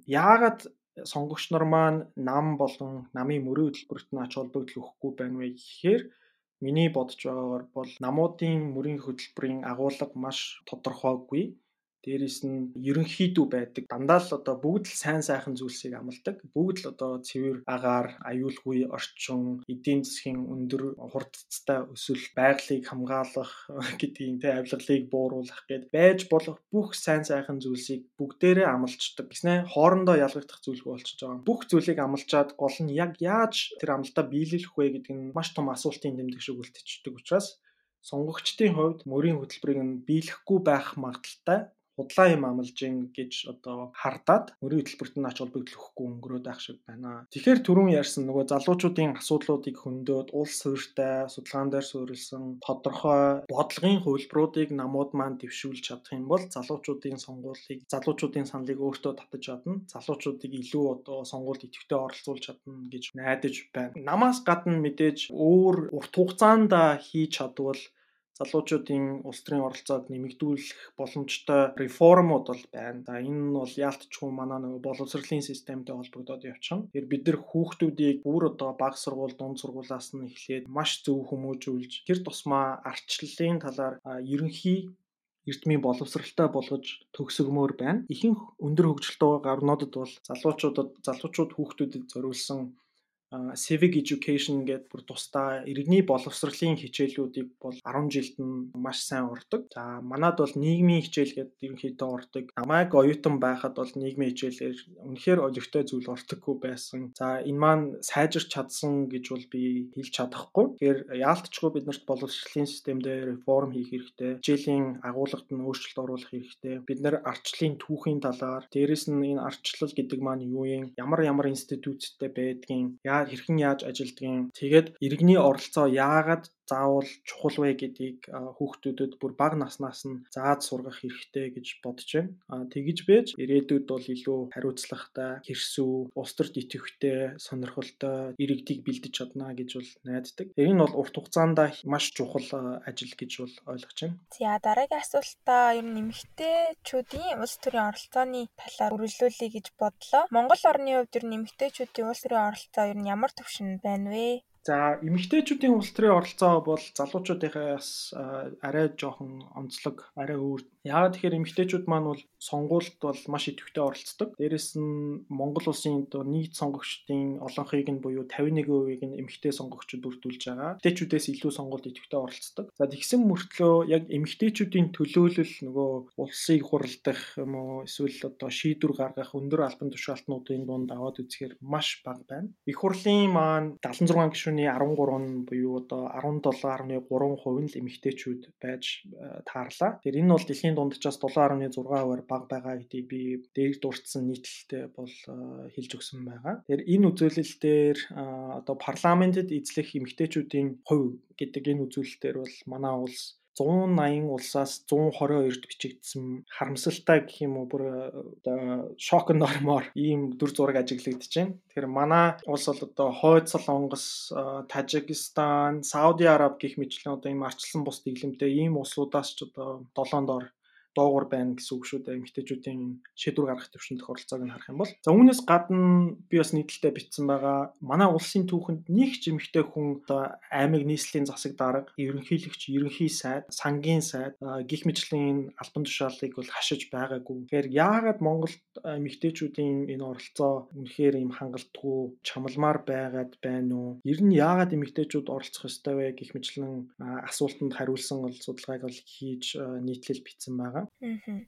яагаад сонгогч нар маань нам болон намын мөрийн хөтөлбөрт нь ач холбогдол өгөхгүй байна вэ гэхээр Миний бодож байгаагаар бол намуудын мөрийн хөтөлбөрийн агуулга маш тодорхойгүй Дээрээс нь ерөнхийдөө байдаг. Дандаа л одоо бүгд л сайн сайхан зүйлсийг амладаг. Бүгд л одоо цэвэр агаар, аюулгүй орчин, эдийн засгийн өндөр хурдцтай өсөл, байгалыг хамгаалах <laughs> гэдгийг тэ авилгалыг бууруулах гэд байж болох бүх сайн сайхан зүйлсийг бүгдээрээ амлцдаг. Гэснэ хоорондоо ялгагдах зүйлгүй болчихж байгаа. Бүх зүйлийг амлчаад гол нь яг яаж тэр амлалтаа биелүүлэх вэ гэдэг нь маш том асуултын тэмдэг шиг үлдчихдэг учраас сонгогчдын хувьд мөрийн хөтөлбөрийг нь биелэхгүй байх магадaltaй худлаа юм амлаж ин гэж одоо хардаад өөрийн хөтөлбөрт нь ач холбогдол өгөхгүй өнгөрөөд байх шиг байна. Тэгэхээр түрүүн ярьсан нөгөө залуучуудын асуудлуудыг хөндөд улс суурьтай судалгаан дээр суурилсан тодорхой бодлогын хувилбаруудыг намууд маань дэвшүүлж чадах юм бол залуучуудын сонгуулийг залуучуудын саналыг өөртөө татаж чадна. Залуучуудыг илүү одоо сонгуульд идэвхтэй оролцуулж чадна гэж найдаж байна. Намаас гадна мэдээж өөр урт хугацаанд хийж чадвал залуучуудын улс төрийн оролцоог нэмэгдүүлэх боломжтой реформууд бол байна. За энэ нь бол яалтчгүй манай нөгөө боловсролын системтэй холбогдоод явчихна. Тэгэхээр бид нар хүүхдүүдийг бүр одоо бага сургууль, дунд сургуулиас нь эхлээд маш зөв хүмүүжүүлж тэр тусмаа ардчлалын талаар ерөнхий эрдмийн боловсралтай болгож төгсгмөр байна. Ихэнх өндөр хөгжилтэй байгаа орнуудад бол залуучуудад залуучууд хүүхдүүдэд зориулсан civic education гэдэг бүр тусдаа иргэний боловсролын хичээлүүдийг бол 10 жилд нь маш сайн урдаг. За манад бол нийгмийн хичээл гэдэг ерөнхийдөө урдаг. Намайг оюутан байхад бол нийгмийн хичээлээр үнэхээр олигтой зүйл урдаггүй байсан. За энэ маань сайжирч чадсан гэж бол би хэлж чадахгүй. Тэгэхээр яалтчгүй биднэрт боловсролын системдээ реформ хийх хэрэгтэй. Хичээлийн агуулгад нь өөрчлөлт оруулах хэрэгтэй. Бид нар ардчлалын түүхийн талаар дээрэс нь энэ ардчлал гэдэг маань юу юм? Ямар ямар институттэй байдгийг хэрхэн яаж ажилдгийг тэгээд иргэний оролцоо яагаад заавал чухал вэ гэдгийг хүүхдүүдэд бүр бага наснаас нь зааж сургах хэрэгтэй гэж бодож байна. Аа тэгж байж ирээдүйд бол илүү хариуцлагатай, хэрсүү, улс төрт идэвхтэй, сонирхолтой иргэдийг бэлдэж чадна гэж бол найддаг. Энэ нь бол урт хугацаанд маш чухал ажил гэж бол ойлгож байна. За дараагийн асуултаа ер нь нэмэгтэйчүүдийн улс төрийн оролцооны талаар үргэлжлүүлэе гэж бодлоо. Монгол орны хувьд ер нь нэмэгтэйчүүдийн улс төрийн оролцоо ер нь ямар төвшин байна вэ? За эмэгтэйчүүдийн улс төрийн оролцоо бол залуучуудынхаас арай жоохон онцлог, арай өөр. Яагаад тэгэхээр эмэгтэйчүүд маань бол сонгуульд бол маш идэвхтэй оролцдог. Дээрэс нь Монгол улсын нийт сонгогчдын олонхийг нь буюу 51%-ийг нь эмэгтэй сонгогчдод бүрдүүлж байгаа. Эмэгтэйчүүдээс илүү сонгуульд идэвхтэй оролцдог. За тэгсэн мөртлөө яг эмэгтэйчүүдийн төлөөлөл нөгөө улсыг хуралдах юм уу эсвэл одоо шийдвэр гаргах өндөр албан тушаалтнуудын дунд аваад үзэхээр маш бага байна. Их хурлын маань 76 гишүүн гишүүний 13 нь буюу одоо 17.3% нь л эмэгтэйчүүд байж э, таарлаа. Тэгэхээр энэ бол дэлхийн дунджаас 7.6%-аар бага байгаа гэдгийг би дээр дурдсан нийтлэлтэй бол э, хэлж өгсөн байгаа. Тэгэхээр энэ үзүүлэлтээр э, одоо парламентэд эзлэх эмэгтэйчүүдийн хувь гэдэг энэ үзүүлэлтээр бол манай улс 180 улсаас 122-д бичигдсэн харамсалтай гэх юм уу бүр оо шок нормоор ийм дүр зураг ажиглагдаж байна. Тэгэхээр манай улс бол одоо Хойд Солонгос, Тажикистан, Сауди Араб гэх мэтлэн одоо ийм арчилсан бус дэглэмтэй ийм улсуудаас ч одоо долоонд ор дуугар байна гэсэн үг шүү дээ. Эмэгтэйчүүдийн шийдвэр гаргах төвшин тохиролцоог нь харах юм бол. За үүнээс гадна би бас нийтлэлтэй бичсэн байгаа. Манай улсын түүхэнд нэг ч эмэгтэй хүн одоо аймаг нийслэлийн засаг дарга, ерөнхийлөгч, ерөнхий сайд, сангийн сайд гих мэтлэн албан тушаалыг бол хашиж байгаагүй. Тэгэхээр яагаад Монголд эмэгтэйчүүдийн энэ оролцоо үнэхээр юм хангалтгүй чамламар байгаад байна уу? Ер нь яагаад эмэгтэйчүүд оролцох ёстой вэ гих мэтлэн асуултанд хариулсан бол судалгааг бол хийж нийтлэл бичсэн байгаа.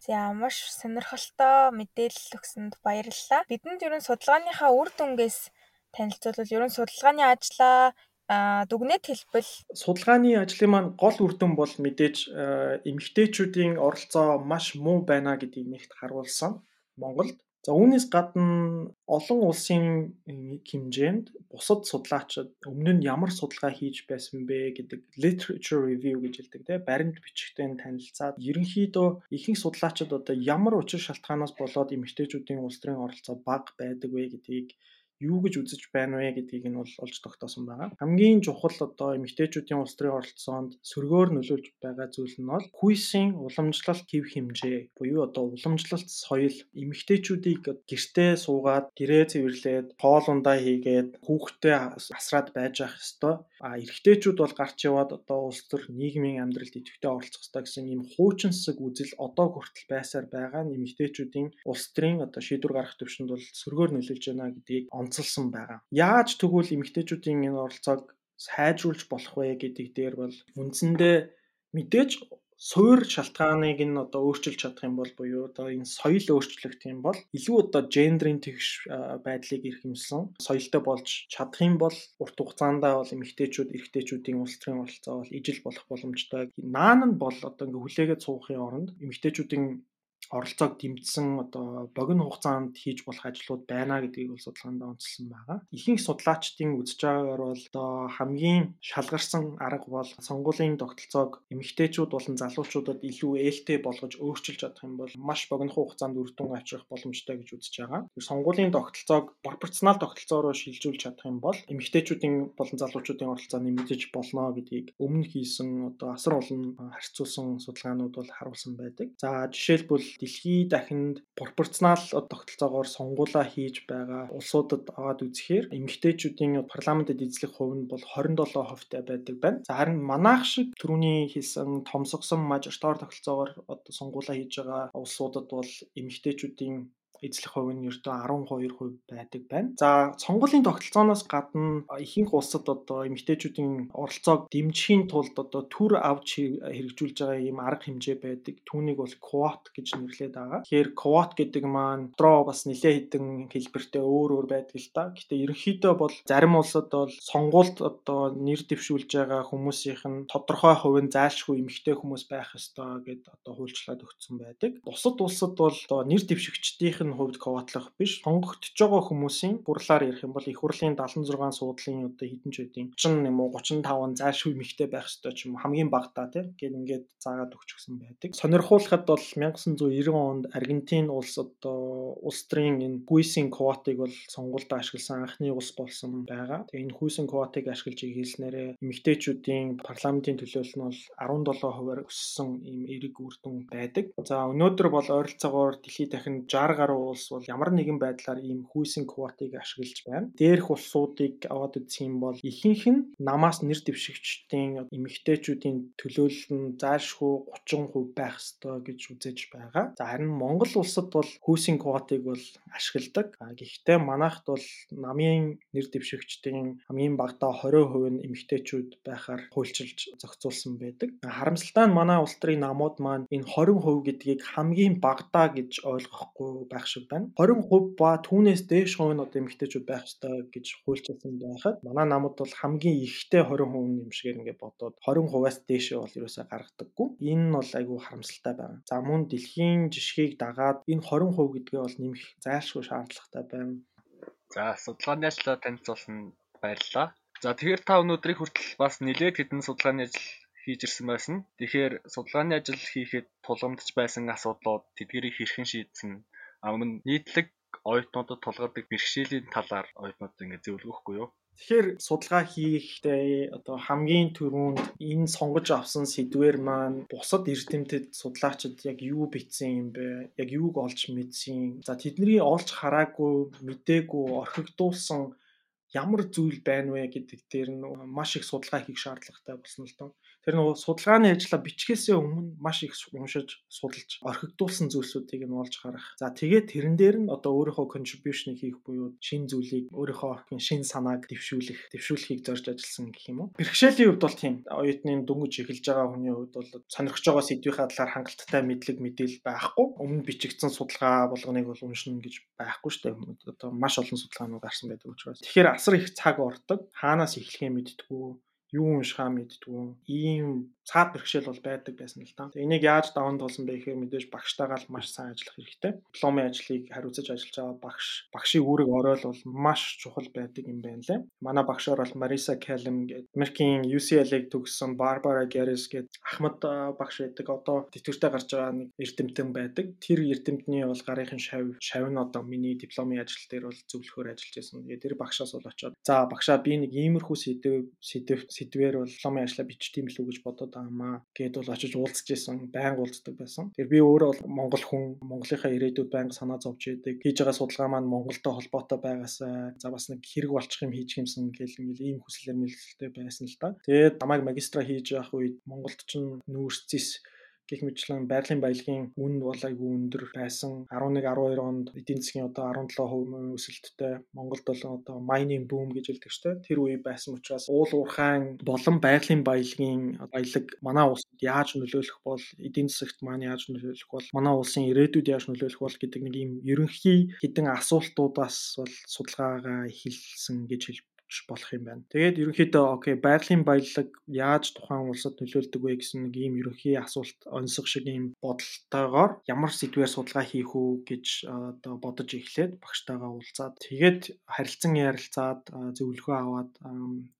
За маш сонирхолтой мэдээлэл өгсөнд баярлалаа. Бидэнд ерөн судалгааныхаа үр дүнгээс танилцуулбал ерөн судалгааны ажлаа дүгнэлт хэлбэл судалгааны ажлын маань гол үр дүн бол мэдээж эмэгтэйчүүдийн оролцоо маш муу байна гэдгийг нэгт харуулсан Монголд. За үүнээс гадна олон улсын хэмжээнд бусад судлаачид өмнө нь ямар судалгаа хийж байсан бэ гэдэг literature review гэж хэлдэг тийм баримт бичгтээ танилцаад ерөнхийдөө ихэнх судлаачид одоо ямар учир шалтгаанаас болоод эмэгтэйчүүдийн улс төрийн оролцоо бага байдаг вэ гэдгийг юу гэж үзэж байна вэ гэдгийг нь бол олж тогтоосон байгаа. Хамгийн чухал одоо эмэгтэйчүүдийн улс төрийн оролцоонд сөргөөр нөлөөлж байгаа зүйл нь бол хүйсийн уламжлалт хэв хэмжээ буюу одоо уламжлалт соёл эмэгтэйчүүдийг гэртээ суугаад гэрээ цэвэрлээд хоол ундаа хийгээд хүүхдээ асраад байж ах ёстой. А эрэгтэйчүүд бол гарч яваад одоо улс төр нийгмийн амьдралд идэвхтэй оролцох ёстой гэсэн ийм хуучинсаг үзэл одоо хүртэл байсаар байгаа нь эмэгтэйчүүдийн улс төрийн одоо шийдвэр гаргах төвшөнд бол сөргөөр нөлөөлж байна гэдгийг онцолсон байгаа. Яаж тэгвэл эмэгтэйчүүдийн энэ оролцоог сайжруулж болох вэ гэдэг дээр бол үндсэндээ мэдээж суур шалтгааныг нь одоо өөрчилж чадах юм бол буюу одоо энэ соёл өөрчлөгдөх юм бол илүү одоо гендрийн тэгш байдлыг эрхэмсэн соёлтой болж чадах юм бол урт хугацаанд бол эмэгтэйчүүд эрэгтэйчүүдийн улс төрийн оролцоо бол ижил болох боломжтой. Наан нь бол одоо ингээ хүлээгээд суухын оронд эмэгтэйчүүдийн оролцоог дэмжсэн одоо богино хугацаанд хийж болох ажлууд байна гэдгийг бол судалгаанд онцлсан байгаа. Ихэнх судлаачдын үзэж байгаагаар бол одоо хамгийн шалгарсан арга бол сонгуулийн тогтолцоог эмэгтэйчүүд болон залуучуудад илүү ээлтэй болгож өөрчилж чадах юм бол маш богино хугацаанд үр дүн авчрах боломжтой гэж үзэж байгаа. Сонгуулийн тогтолцоог пропорционал тогтолцоороо шилжүүлж чадах юм бол эмэгтэйчүүдийн болон залуучуудын оролцоо нэмэгдэж болно гэдгийг өмнө хийсэн одоо асар олон харьцуулсан судалгаанууд бол харуулсан байдаг. За жишээлбэл дэлхий дахинд пропорционал тогтолцоогоор сонгуулаа хийж байгаа улсуудад аваад үзэхээр эмэгтэйчүүдийн парламентэд эзлэх хувь нь бол 27 хувьтай байдаг байна. За харин манайх шиг түрүүний хэлсэн томсгосон мажоритар тогтолцоогоор одоо сонгуулаа хийж байгаа улсуудад бол эмэгтэйчүүдийн эзлэх хувь нь ердөө 12% байдаг байна. За сонгуулийн тогтолцооноос гадна ихэнх улсад одоо эмэгтэйчүүдийн оролцоог дэмжихийн тулд одоо төр авч хэрэгжүүлж байгаа ийм арга хэмжээ байдаг. Түүнийг бол квот гэж нэрлэдэг байгаа. Тэгэхээр квот гэдэг маань дотроо бас нэлээд хідэн хэлбэртэй өөр өөр байдаг л та. Гэтэ ерөнхийдөө бол зарим улсад бол сонгуульд одоо нэр дэвшүүлж байгаа хүмүүсийнх нь тодорхой хувийн зайлшгүй эмэгтэй хүмүүс байх ёстой гэд одоо хуульчлаад өгсөн байдаг. Бусад улсад бол одоо нэр дэвшигчдийнх нь хувьд коватлах биш сонгогдож байгаа хүмүүсийн хурлаар ярих юм бол их хурлын 76 суудлын одоо хэдэн ч үеийн 30 юм уу 35 зайлшгүй эмэгтэй байх ёстой ч юм хамгийн багтаа тийм гээд ингээд заагаад өгчихсэн байдаг. Сонирхуулахад бол 1990 онд Аргентин улс одоо улс төрийн энэ гүйсийн квотыг бол сонгуульд ашигласан анхны улс болсон байгаа. Тэгээ энэ хүйсийн квотыг ашиглаж игэлснээрээ эмэгтэйчүүдийн парламентын төлөөлөл нь бол 17%-аар өссөн ийм эрэг үр дүн байдаг. За өнөөдөр бол ойролцоогоор дэлхийд дахин 60 гаруй улс бол ямар нэгэн байдлаар ийм хүйсийн квотыг ашиглаж байна. Дээрх улсуудыг аваад үзэх юм бол ихэнх нь намаас нэр дэвшигчдийн эмэгтэйчүүдийн төлөөлөл нь зайлшгүй 30% байх ёстой гэж үзэж байгаа. За харин Монгол улсад бол хүйсийн квотыг бол ашигладаг. Гэхдээ манайхд бол намын нэр дэвшигчдийн хамгийн багадаа 20% нь эмэгтэйчүүд байхаар хуульчилж зохицуулсан байдаг. Харамсалтай нь манай улс төрийн намууд маань энэ 20% гэдгийг хамгийн багадаа гэж ойлгохгүй байх шиг байна. 20% ба түүнээс дээш хувь нь одоо эмэгтэйчүүд байх ёстой гэж хуульчилсан байхад манай намууд бол хамгийн ихтэй 20% юм шигээр ингээд бодоод 20%-аас дээшээ бол ерөөсөй гаргадаггүй. Энэ нь бол айгүй харамсалтай байна. За мөн дэлхийн жишгийг дагаад энэ 20% гэдгээ бол нэмэх зайлшгүй шаардлагатай байна. За судалгааны ажлаа танилцуулсан баярлалаа. За тэгэхээр та өнөөдрийг хүртэл бас нэлээд хэдэн судалгааны ажил хийж ирсэн байсан. Тэгэхээр судалгааны ажил хийхэд тулгамдж байсан асуудлууд тэдгэрийг хэрхэн шийдсэн Амн нийтлэг оюутнуудад тулгардаг бэрхшээлийн талаар оюутнуудад ингэ зөвлөгөхгүй юу? Тэгэхээр судалгаа хийхдээ одоо хамгийн түрүүнд энэ сонгож авсан сэдвэр маань бусад эрдэмтэд судлаачид яг юу бичсэн юм бэ? Яг юуг олж мэдсэн? За тэдний олж хараагүй, мдээгүй, орхигдуулсан ямар зүйл байна вэ гэдэг дээр нь маш их судалгаа хийх шаардлагатай болсон л доо. Тэр нөгөө судалгааны ажлаа бичгээсээ өмнө маш их уншиж судалж орхигдуулсан зүйлсүүдийг нь олж харах. За тэгээд тэрэн дээр нь одоо өөрийнхөө contribution хийх буюу шин зүйлийг өөрийнхөө шин санааг дэвшүүлэх, дэвшүүлэхийг зорж ажилласан гэх юм уу. Бэрхшээлийн хувьд бол тийм оюутны дөнгөж эхэлж байгаа хүний хувьд бол сонирхож байгаа сэдвийнхаа талаар хангалттай мэдлэг мэдээлэл байхгүй. Өмнө бичигдсэн судалгаа болгоныг бол уншина гэж байхгүй шүү дээ. Одоо маш олон судалгаанууд гарсан байдаг учраас. Тэгэхээр асар их цаг ордог. Хаанаас эхлэхээ мэдтгүү юу уншихаа мэдтгүү ийм цаад бэрхшээл бол байдаг байсан л да. Энийг яаж даван туулсан бэ гэхээр мэдээж багштайгаа л маш сайн ажиллах хэрэгтэй. Дипломын ажлыг хариуцаж ажиллаж байгаа багш багшийн үүрэг оройл бол маш чухал байдаг юм байна лээ. Манай багшаар бол Мариса Келлем гэдэг Америкийн UCLA-г төгссөн Барбара Гаррис гэдэг Ахмад багш байдаг. Одоо тэтгэвртэй гарч байгаа нэг эрдэмтэн байдаг. Тэр эрдэмтний бол гарынхын шав шав нь одоо миний дипломын ажил дээр бол зөвлөхөр ажиллаж байсан. Тэгээ тэр багшаас бол очоод за багшаа би нэг иймэрхүү сэдв сэдв сэдвэр бол дипломын ажлаа бичтiin билүү гэж бодоод байгаамаа гэд бол очиж уулзж исэн байнга уулздаг байсан. Тэр би өөрөө бол монгол хүн Монголынхаа ирээдүйд байнга санаа зовж яадаг. Хийж байгаа судалгаа маань Монголтой холбоотой байгаасаа за бас нэг хэрэг болчих юм хийж юмсан гэл ингээл ийм хүслээр мэлэлтэй байсан л та. Тэгээд намайг магистра хийж явах үед Монголд ч нүүрсцис гэх мэтлэн байгалийн баялагын үн бол айгүй өндөр байсан. 11 12 онд эдийн засгийн одоо 17% өсөлттэй Монголд бол одоо mining boom гэж хэлдэг штэ. Тэр үе байсан учраас уул уурхайн болон байгалийн баялагын баялаг манай улсад яаж нөлөөлөх бол эдийн засагт маань яаж нөлөөлөх бол манай улсын ирээдүйд яаж нөлөөлөх бол гэдэг нэг юм ерөнхий хэдэн асуултуудаас бол судалгаагаа эхэлсэн гэж болох юм байна. Тэгээд ерөнхийдөө окей байгалийн баялаг яаж тухайн улсад нөлөөлдөг вэ гэсэн нэг ийм ерөнхий асуулт онцгой шиг ийм бодолтойгоор ямар сэдвээр судалгаа хийх үү гэж одоо бодож эхлээд багштайгаа уулзаад тэгээд харилцан ярилцаад зөвлөгөө аваад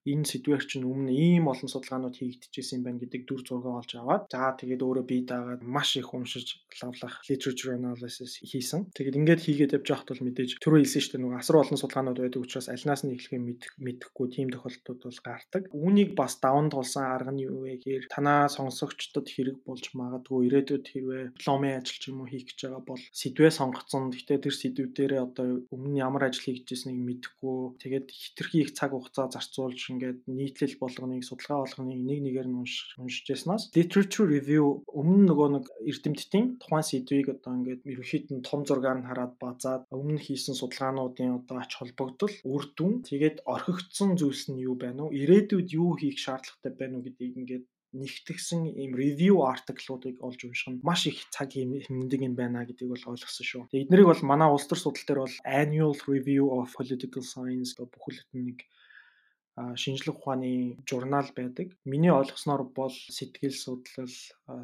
энэ сэдвээр чинь өмнө ийм олон судалгаанууд хийгдчихсэн юм байна гэдэг дүр зураг олж аваад за тэгээд өөрөө бие даагаад маш их уншиж лавлах literature analysis хийсэн. Тэгээд ингээд хийгээд явж байхад бол мэдээж түрүү хэлсэн шүү дээ нөгөө асар олон судалгаанууд байдаг учраас алинаас нь эхлэхээ мэдэхгүй тийм тохиолдлууд бол гардаг. Үүнийг бас даван тулсан арга нь юу вэ гэхээр танаа сонсогчдод хэрэг болж магадгүй ирээдүйд хэрвээ дипломын ажил ч юм уу хийх гэж байгаа бол сэдвээ сонгоцсон. Гэхдээ тэр сэдвүүдээрээ одоо өмнө ямар ажил хийж ирснийг мэдэхгүй. Тэгээд хитрхи их цаг хугацаа зарцуулж ингээд нийтлэл болгоныг судалгаа болгоныг нэг нэгээр нь уншиж яснаас literature review өмнө нөгөө нэг эрдэмтдийн тухайн сэдвийг одоо ингээд ерөөхдөө нь том зургаар нь хараад базаад өмнө хийсэн судалгаануудын одоо ач холбогдол үр дүн тэгээд орхигдсон зүйлс нь юу байна уу ирээдүйд юу хийх шаардлагатай байна уу гэдгийг ингээд нэгтгэсэн ийм review article-уудыг олж унших нь маш их цаг хэмндэг юм байна гэдгийг бол ойлгосон шүү. Эднэрийг бол манай улс төр судал дээр бол annual review of political science гэх бүхэл нэг шинжлэх ухааны журнал байдаг. Миний ойлгосноор бол сэтгэл судлал,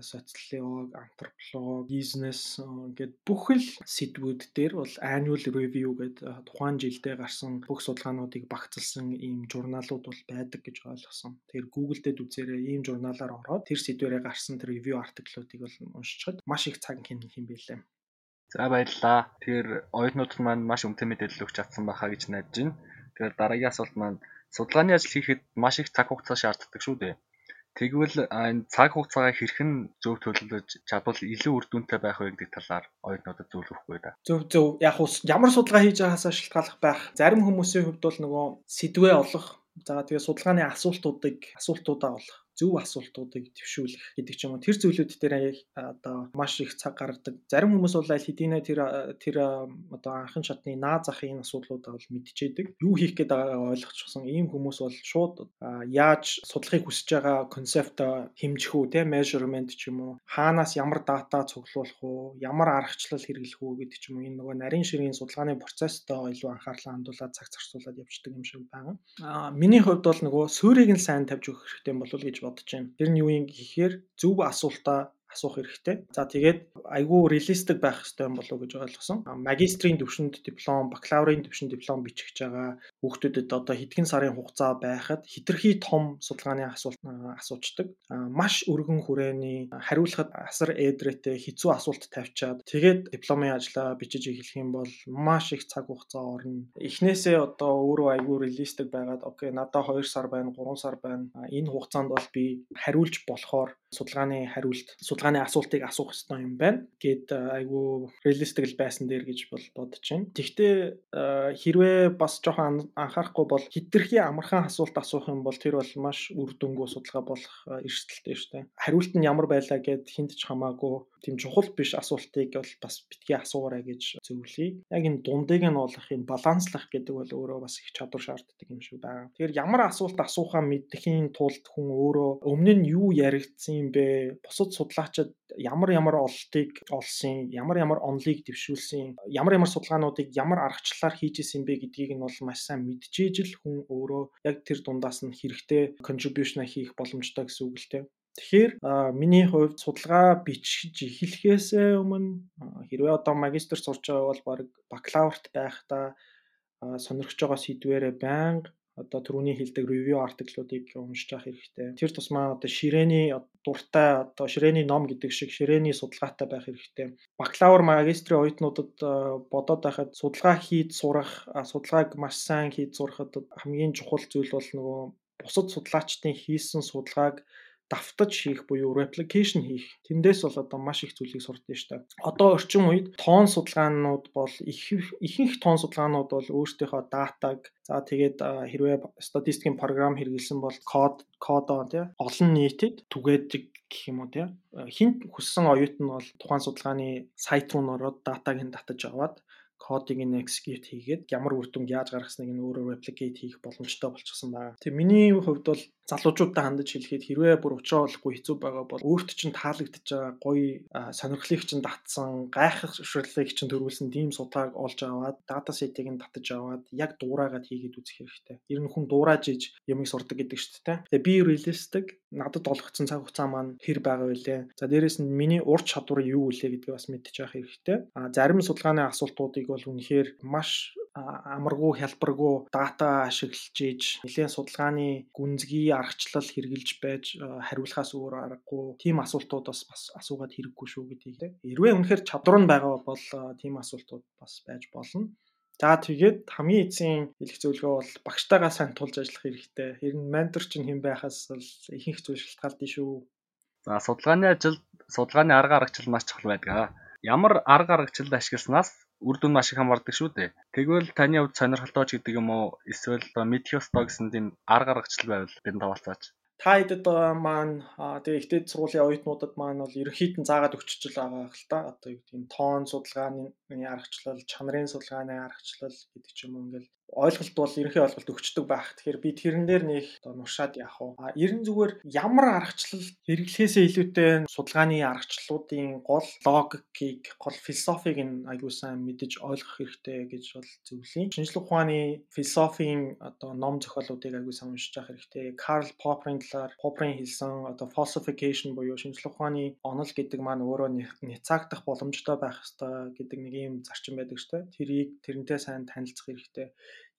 социолог, антрополог, бизнес гэд бүхэл сэдвүүд дээр бол annual review гэдэг тухайн жилдээ гарсан бүх судалгаануудыг багцлсан ийм журналууд бол байдаг гэж ойлгосон. Тэгэхээр Google дээр үзээрэй ийм журналаар ороод тэр сэдвэрээ гарсан тэр review артиклуудыг бол уншчихад маш их цаг хэмнэх юм билээ. За баярлалаа. Тэгэхээр оюутнууд маань маш үнэтэй мэдээлэл өгч чадсан байхаа гэж найдаж байна. Тэгэхээр дараагийн асуулт маань Судалгааны ажил хийхэд маш их цаг хугацаа шаарддаг шүү дээ. Тэгвэл энэ цаг хугацаагаа хэрхэн зөв төлөвлөж чадвал илүү үр дүнтэй байх вэ гэдэг талаар оюутнуудад зөвлөхгүй да. Зөв зөв. Яг ус ямар судалгаа хийж байгаасаа шалтгааллах байх. Зарим хүмүүсийн хувьд бол нөгөө сэдвээ олох, за тэгээ судалгааны асуултуудыг асуултуудаа олох зөв асуултуудыг төвшүүлэх гэдэг ч юм уу тэр зүйлүүд дээр одоо маш их цаг гаргадаг. Зарим хүмүүс бол аль хэдийнэ тэр тэр одоо анхын шатны наа захын энэ асуудлуудаа бол мэдчихэдэг. Юу хийх гээд байгаагаа ойлгочихсон. Ийм хүмүүс бол шууд яаж судлахыг хүсэж байгаа концепт хэмжих үү, те measurement ч юм уу, хаанаас ямар дата цуглуулах уу, ямар аргачлал хэрэглэх үү гэдэг ч юм уу энэ нөгөө нарийн ширгийн судалгааны процесстой илүү анхаарлаа хандуулаад цаг зарцуулаад явждаг юм шиг байна. Аа миний хувьд бол нөгөө суурийг нь сайн тавьж өгөх хэрэгтэй болов гэж бодож байна. Тэр нь юу юм гэхээр зөв асуултаа асуух хэрэгтэй. За тэгээд айгүй реалистик байх хэрэгтэй юм болов уу гэж ойлгосон. Магистрийн төвшөнд диплом, бакалаврын төвшөнд диплом бичих гэж байгаа хүүхдүүдэд одоо хэдхэн сарын хугацаа байхад хитрхи том судалгааны асуулт асуучдаг. Маш өргөн хүрээний хариулахад асар эдрээтэй хэцүү асуулт тавьчаад тэгээд дипломын ажлаа бичиж эхлэх юм бол маш их цаг хугацаа орно. Эхнээсээ одоо өөрөө айгүй реалистик байгаад окей надаа 2 сар байна, 3 сар байна. Энэ хугацаанд бол би хариулж болохоор судалгааны хариулт судалгааны асуултыг асуух хэрэгтэй юм байна гэд айгүй реалистик байсан дээр гэж бол бодож байна. Тэгвэл хэрвээ бас жоохон анхаарахгүй бол хитрхи амархан асуулт асуух юм бол тэр бол маш үр дүнгүй судалгаа болох эрсдэлтэй шүү дээ. Хариулт нь ямар байлаа гэд хинт ч хамаагүй тийм чухал биш асуултыг бол бас битгий асуурай гэж зөвлөе. Яг энэ дундыг нь олох юм баланслах гэдэг бол өөрөө бас их чадвар шаарддаг юм шиг байна. Тэгэхээр ямар асуулт асуухаа мэдхийн тулд хүн өөрөө өмнө нь юу яригдсан юм бэ? Бусад судлаачид ямар ямар ололтыг олсон, ямар ямар онлыг дэвшүүлсэн, ямар ямар судалгаануудыг ямар аргачлалаар хийж исэн бэ гэдгийг нь бол маш сайн мэдчихэж л хүн өөрөө яг тэр дундаас нь хэрэгтэй contribution хийх боломжтой гэсэн үг л дээ. Тэгэхээр миний хувьд судалгаа бичиж эхлэхээс өмнө хэрвээ одоо магистр сурч байгаа бол баг бакалаврт байхдаа сонирхож байгаа сэдвэрээ байнга одоо түрүүний хэлдэг review артиклуудыг уншиж авах хэрэгтэй. Тэр тусмаа одоо ширээний дуртай одоо ширээний ном гэдэг шиг ширээний судалгаатай байх хэрэгтэй. Бакалавр магистрийн оюутнуудад бодоод байхад судалгаа хийж сурах, судалгааг маш сайн хийж сурахад хамгийн чухал зүйл бол нөгөө бусад судлаачдын хийсэн судалгааг давтаж хийх буюу replication хийх. Тэндээс бол одоо маш их зүйлийг сурдсан шүү дээ. Одоо орчин үед тоон судалгаанууд бол их ихэнх тоон судалгаанууд бол өөрсдийнхөө датаг за тэгээд хэрвээ статистикийн програм хэрэгэлсэн бол код кодоо тий олон нийтэд түгээдэг гэх юм уу тий хинт хүссэн оюут нь бол тухайн судалгааны сайт руу н ороод датаг нь татаж аваад кодыг нь execute хийгээд ямар үр дүнг яаж гаргасныг нь өөрөө replicate хийх боломжтой болчихсон байна. Тэгээ миний хувьд бол залуучуудад хандаж хэлэхэд хэрвээ бүр учраа болохгүй хэцүү байгаа бол өөрт чинь таалагдж байгаа гоё сонирхлыг чинь татсан, гайхшруулыг чинь төрүүлсэн тийм судалгааг олж аваад дата сетийг нь татаж аваад яг дуурайгаад хийгээд үзэх хэрэгтэй. Ер нь хүн дуурайж иж ямыг сурдаг гэдэг шүү дээ. Тэгээ би realistic надад олгогдсон цаг хугацаа маань хэр байгаа вэ? За дээрэс нь миний ур чадвар юу вэ гэдгийг бас мэдчих хэрэгтэй. А зарим судалгааны асуултуудыг бол үнэхээр маш амаргүй хялбаргүй дата ашиглаж иж нэлээд судалгааны гүнзгий аргачлал хэрэгжилж байж хариулахаас өөр аргагүй тийм асуултууд бас бас асуугаад хэрэггүй шүү гэдгийг те. Хэрвээ үнэхээр чадвар нь байгаа бол тийм асуултууд бас байж болно. За тэгээд хамгийн эцсийн хэлэх зөвлөгөө бол багштайгаа сайн тулж ажиллах хэрэгтэй. Хэрн ментор чинь хэн байхаас бол ихэнх зүйл шалтгаалдаг шүү. За судалгааны ажилд судалгааны арга аргачлал маш чухал байдаг. Ямар арга аргачлал ашигласнаас үр дүн маш их хамаардаг шүү дээ. Тэгвэл таны хувьд сонирхолтой ч гэдэг юм уу эсвэл мэдэх ёстой гэсэн тийм арга аргачлал байвал бидэнд хаваалцаач. Та хэдэд байгаа маань тэгээ ихтэй сургуулийн оюутнуудад маань бол ерөнхийд нь заагаад өгчөж байгаа хэл та. Одоо юу гэдэг нь тоон судалгааны аргачлал, чанарын судалгааны аргачлал гэдэг ч юм уу ингээл ойлголт бол ерөнхий ойлголт өгчдөг байх. Тэгэхээр би тэрэн дээр нэг одоо нушаад явах уу. А ерэн зүгээр ямар аргачлал хэрэглэхээсээ илүүтэй судалгааны аргачлалуудын гол логикийг, гол философиг нь аягүй сайн мэдэж ойлгох хэрэгтэй гэж бол зөвлөе. Шинжлэх ухааны философийн одоо ном зохиолуудыг аягүй сайн уншиж явах хэрэгтэй. Карл Попперийн талаар Попперийн хэлсэн одоо falsification буюу шинжлэх ухааны онол гэдэг маань өөрөө няцаагдах боломжтой байх ёстой гэдэг нэг ийм зарчим байдаг шүү дээ. Тэрийг тэрнтэй сайн танилцах хэрэгтэй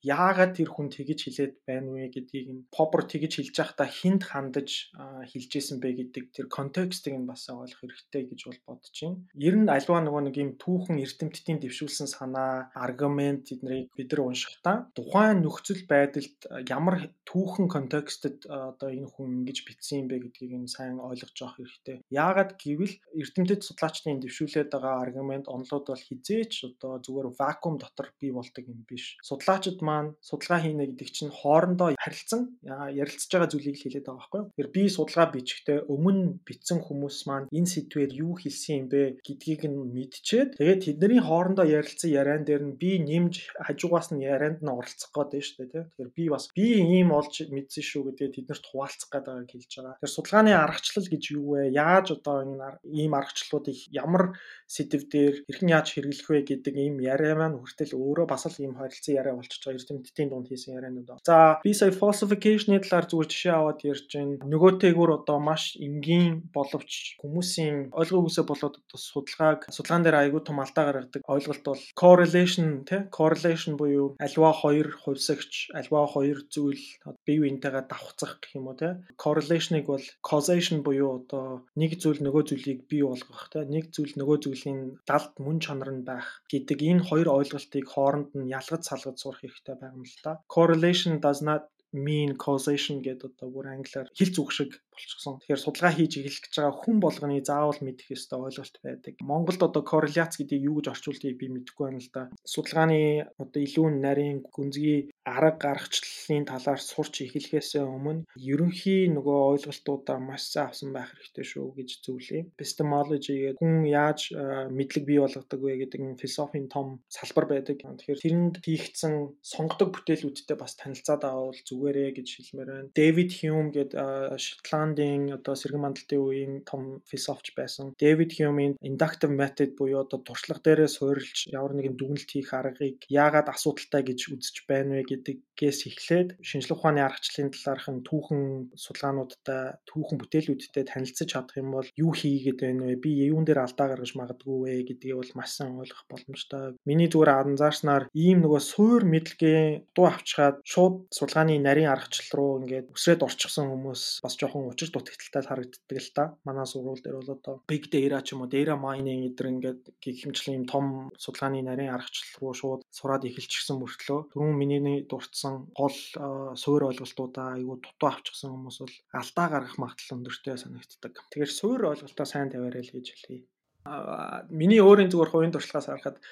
яагаад тэр хүн тэгж хэлээд байна вэ гэдгийг нь попер тэгж хэлж байхдаа хинт хандаж хэлж исэн бэ гэдэг тэр контекстыг нь бас ойлгох хэрэгтэй гэж бол бодож байна. Ер нь альва нөгөө нэг юм түүхэн эрдэмтдийн дэвшүүлсэн санаа, аргумент эднэрийг бид нар уншихдаа тухайн нөхцөл байдалд ямар түүхэн контекстэд одоо энэ хүн ингэж бичсэн юм бэ гэдгийг нь сайн ойлгож авах хэрэгтэй. Яагаад гэвэл эрдэмтэд судлаачдын дэвшүүлээд байгаа аргумент онолууд бол хизээч одоо зүгээр вакуум дотор бий болдог юм биш. Судлаачид маань судалгаа хийнэ гэдэг чинь хоорондоо харилцсан ярилцж байгаа зүйлийг л хэлээд байгаа байхгүй юу. Тэгэхээр би судалгаа бичихтэй өмнө бичсэн хүмүүс маань энэ сэдвээр юу хэлсэн юм бэ гэдгийг нь мэдчихээд тэгээд тэдний хоорондоо ярилцсан яриан дээр нь би нэмж хажуугаас нь ярианд нь оролцох гээд шүү дээ тий. Тэгэхээр би бас би ийм олж мэдсэн шүү гэдгээ тэднэрт хуваалцах байгааг хэлж байгаа. Тэгэхээр судалгааны аргачлал гэж юу вэ? Яаж одоо энэ ийм аргачлалуудыг ямар сэдв дээр хэрхэн яаж хэрэглэх вэ гэдэг ийм яриа маань хүртэл өөрөө бас л ийм харилцан яриа болчихж байгаа эрдэмтдийн дунд хийсэн яриануд. За би сая falsification-ы талаар зүгээр жишээ аваад ярьж байна. Нөгөөтэйгүр одоо маш энгийн боловч хүмүүсийн ойлгоогүй болоод одоо судалгааг судалгаан дээр айгүй том алдаа гаргадаг ойлголт бол correlation тий correlation буюу альва хоёр хувьсагч альва хоёр зүйл бие биентэйгээ давхцах гэх юм уу тий correlation-ыг бол causation буюу одоо нэг зүйл нөгөө зүйлийг бий болгох тий нэг зүйл нөгөө зүйлийн далд мөн чанар нь байх гэдэг энэ хоёр ойлголтыг хооронд нь ялгаж салгаж сурах хэрэгтэй байгаа юм л та. Correlation does not mean causation гэдэг одоо бүр англиар хэл зүг шиг болчихсон. Тэгэхээр судалгаа хийж эхлэх гэж байгаа хүн болгоны заавал мэдэх ёстой ойлголт байдаг. Монголд одоо корреляц гэдгийг юу гэж орчуулдгийг би мэдэхгүй байна л да. Судалгааны одоо илүү нарийн гүнзгий арга гаргачлалын талаар сурч эхлэхээс өмнө ерөнхий нөгөө ойлголтуудаа маш сайн авсан байх хэрэгтэй шүү гэж зөвлөе. Epistemology гэдэг хүн яаж мэдлэг бий болгодог вэ гэдэг философийн том салбар байдаг. Тэгэхээр тэрэнд хийгдсэн сонгодог бүтээлүүдтэй бас танилцаад авал зүгээрээ гэж хэлмээр байна. Дэвид Хьюм гэдэг Шотланд Кантын одоо сэргэн мандалтын үеийн том философч байсан. Дэвид Хьюмийн inductive method буюу одоо туршлага дээрээ суурилж ямар нэгэн дүгнэлт хийх аргыг яагаад асуудалтай гэж үзэж байна вэ гэдгээс эхлээд шинжлэх ухааны аргачлалын талаарх нь түүхэн судалгаануудтай, түүхэн бүтээлүүдтэй танилцж чадах юм бол юу хийгээд байна вэ? Би юун дээр алдаа гаргаж магадгүй вэ гэдгийг бол маш сайн ойлгох боломжтой. Миний зүгээр анзаарснаар ийм нөгөө суур мэдлэгээ дуу авчгаад шууд судалгааны нарийн аргачлал руу ингээд өсрээд орчихсон хүмүүс бас жоохон учир дутагдaltaй харагддаг л та. Манай сургууль дээр бол одоо big data ч юм уу data mining гэдэр ингээд гихэмжлэн юм том судалгааны нарийн аргачлал руу шууд сураад эхэлчихсэн мөртлөө түрүүн миний дурдсан гол суур ойлголтуудаа айгүй дутуу авчихсан хүмүүс бол алдаа гаргах магадлал өндөртэй санагддаг. Тэгэхээр суур ойлголтоо сайн тавиарай л гэж хэлье. Миний өөрийн зүгээр хувийн туршлагаас харахад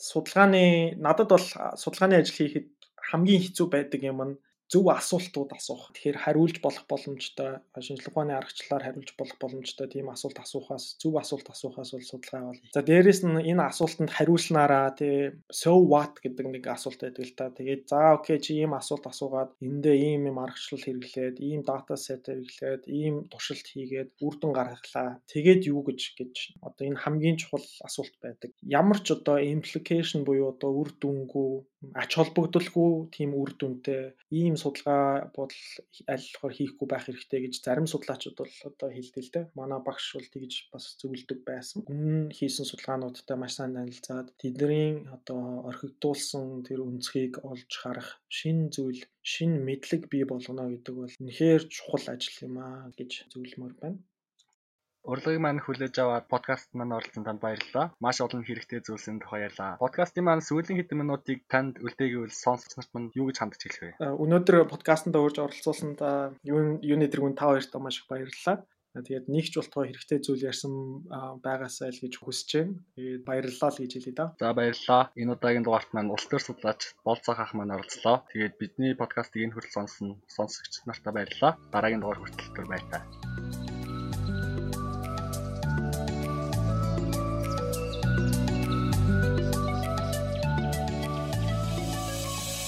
судалгааны надад бол судалгааны ажил хийхэд хамгийн хэцүү байдаг юм нь зөв асуултууд асуух. Тэгэхээр хариулж болох боломжтой шинжлэх ухааны аргачлалаар хариулж болох боломжтой тийм асуулт асуухаас зөв асуулт асуухаас бол судалгаа явуулъя. За дээрэс нь энэ асуултанд хариулснараа тий so what гэдэг нэг асуулт байдаг л та. Тэгээд за окей чи ийм асуулт асуугаад эндээ ийм юм аргачлал хэрэглээд, ийм дата сет хэрэглээд, ийм туршилт хийгээд үр дүн гаргалаа. Тэгээд юу гэж гэж одоо энэ хамгийн чухал асуулт байдаг. Ямар ч одоо implication буюу одоо үр дүнгүй ач холбогдолгүй тийм үр дүнтэй ийм судалгаа бодол аль болохоор хийхгүй байх хэрэгтэй гэж зарим судлаачид бол одоо хэлдэг л дээ. Манай багш бол тэгж бас зөвлөдөг байсан. Өмнө хийсэн судалгаануудтай маш сайн танилцаад тэдний одоо орхигдуулсан тэр өнцгийг олж харах шин зүйл, шин мэдлэг бий болгоно гэдэг бол үнэхээр чухал ажил юм аа гэж зөвлөмөр байна. Урлагийг маань хүлээж аваад подкаст маань оролцсон танд баярлалаа. Маш олон хэрэгтэй зүйлсийн тухай ярьлаа. Подкастын маань сүүлийн хэдэн минутыг танд үлдээгэвэл сонсогчнарт мань юу гэж хандж хэлэх вэ? Өнөөдөр подкастт урьж оролцуулсанд юу юуны тэргүүн та хоёрт маш их баярлалаа. Тэгээд нэгч болтгоо хэрэгтэй зүйл ярьсан байгаасаа л гэж хүсэж байна. Тэгээд баярлалаа л гэж хэлье да. За баярлалаа. Энэ удаагийн дугаарт маань улс төр судлаач Болцоох ах маань оролцлоо. Тэгээд бидний подкастыг энэ хүртэл сонссон сонсогч нартаа баярлалаа. Дараагийн дугаар хүртэл баярлалаа.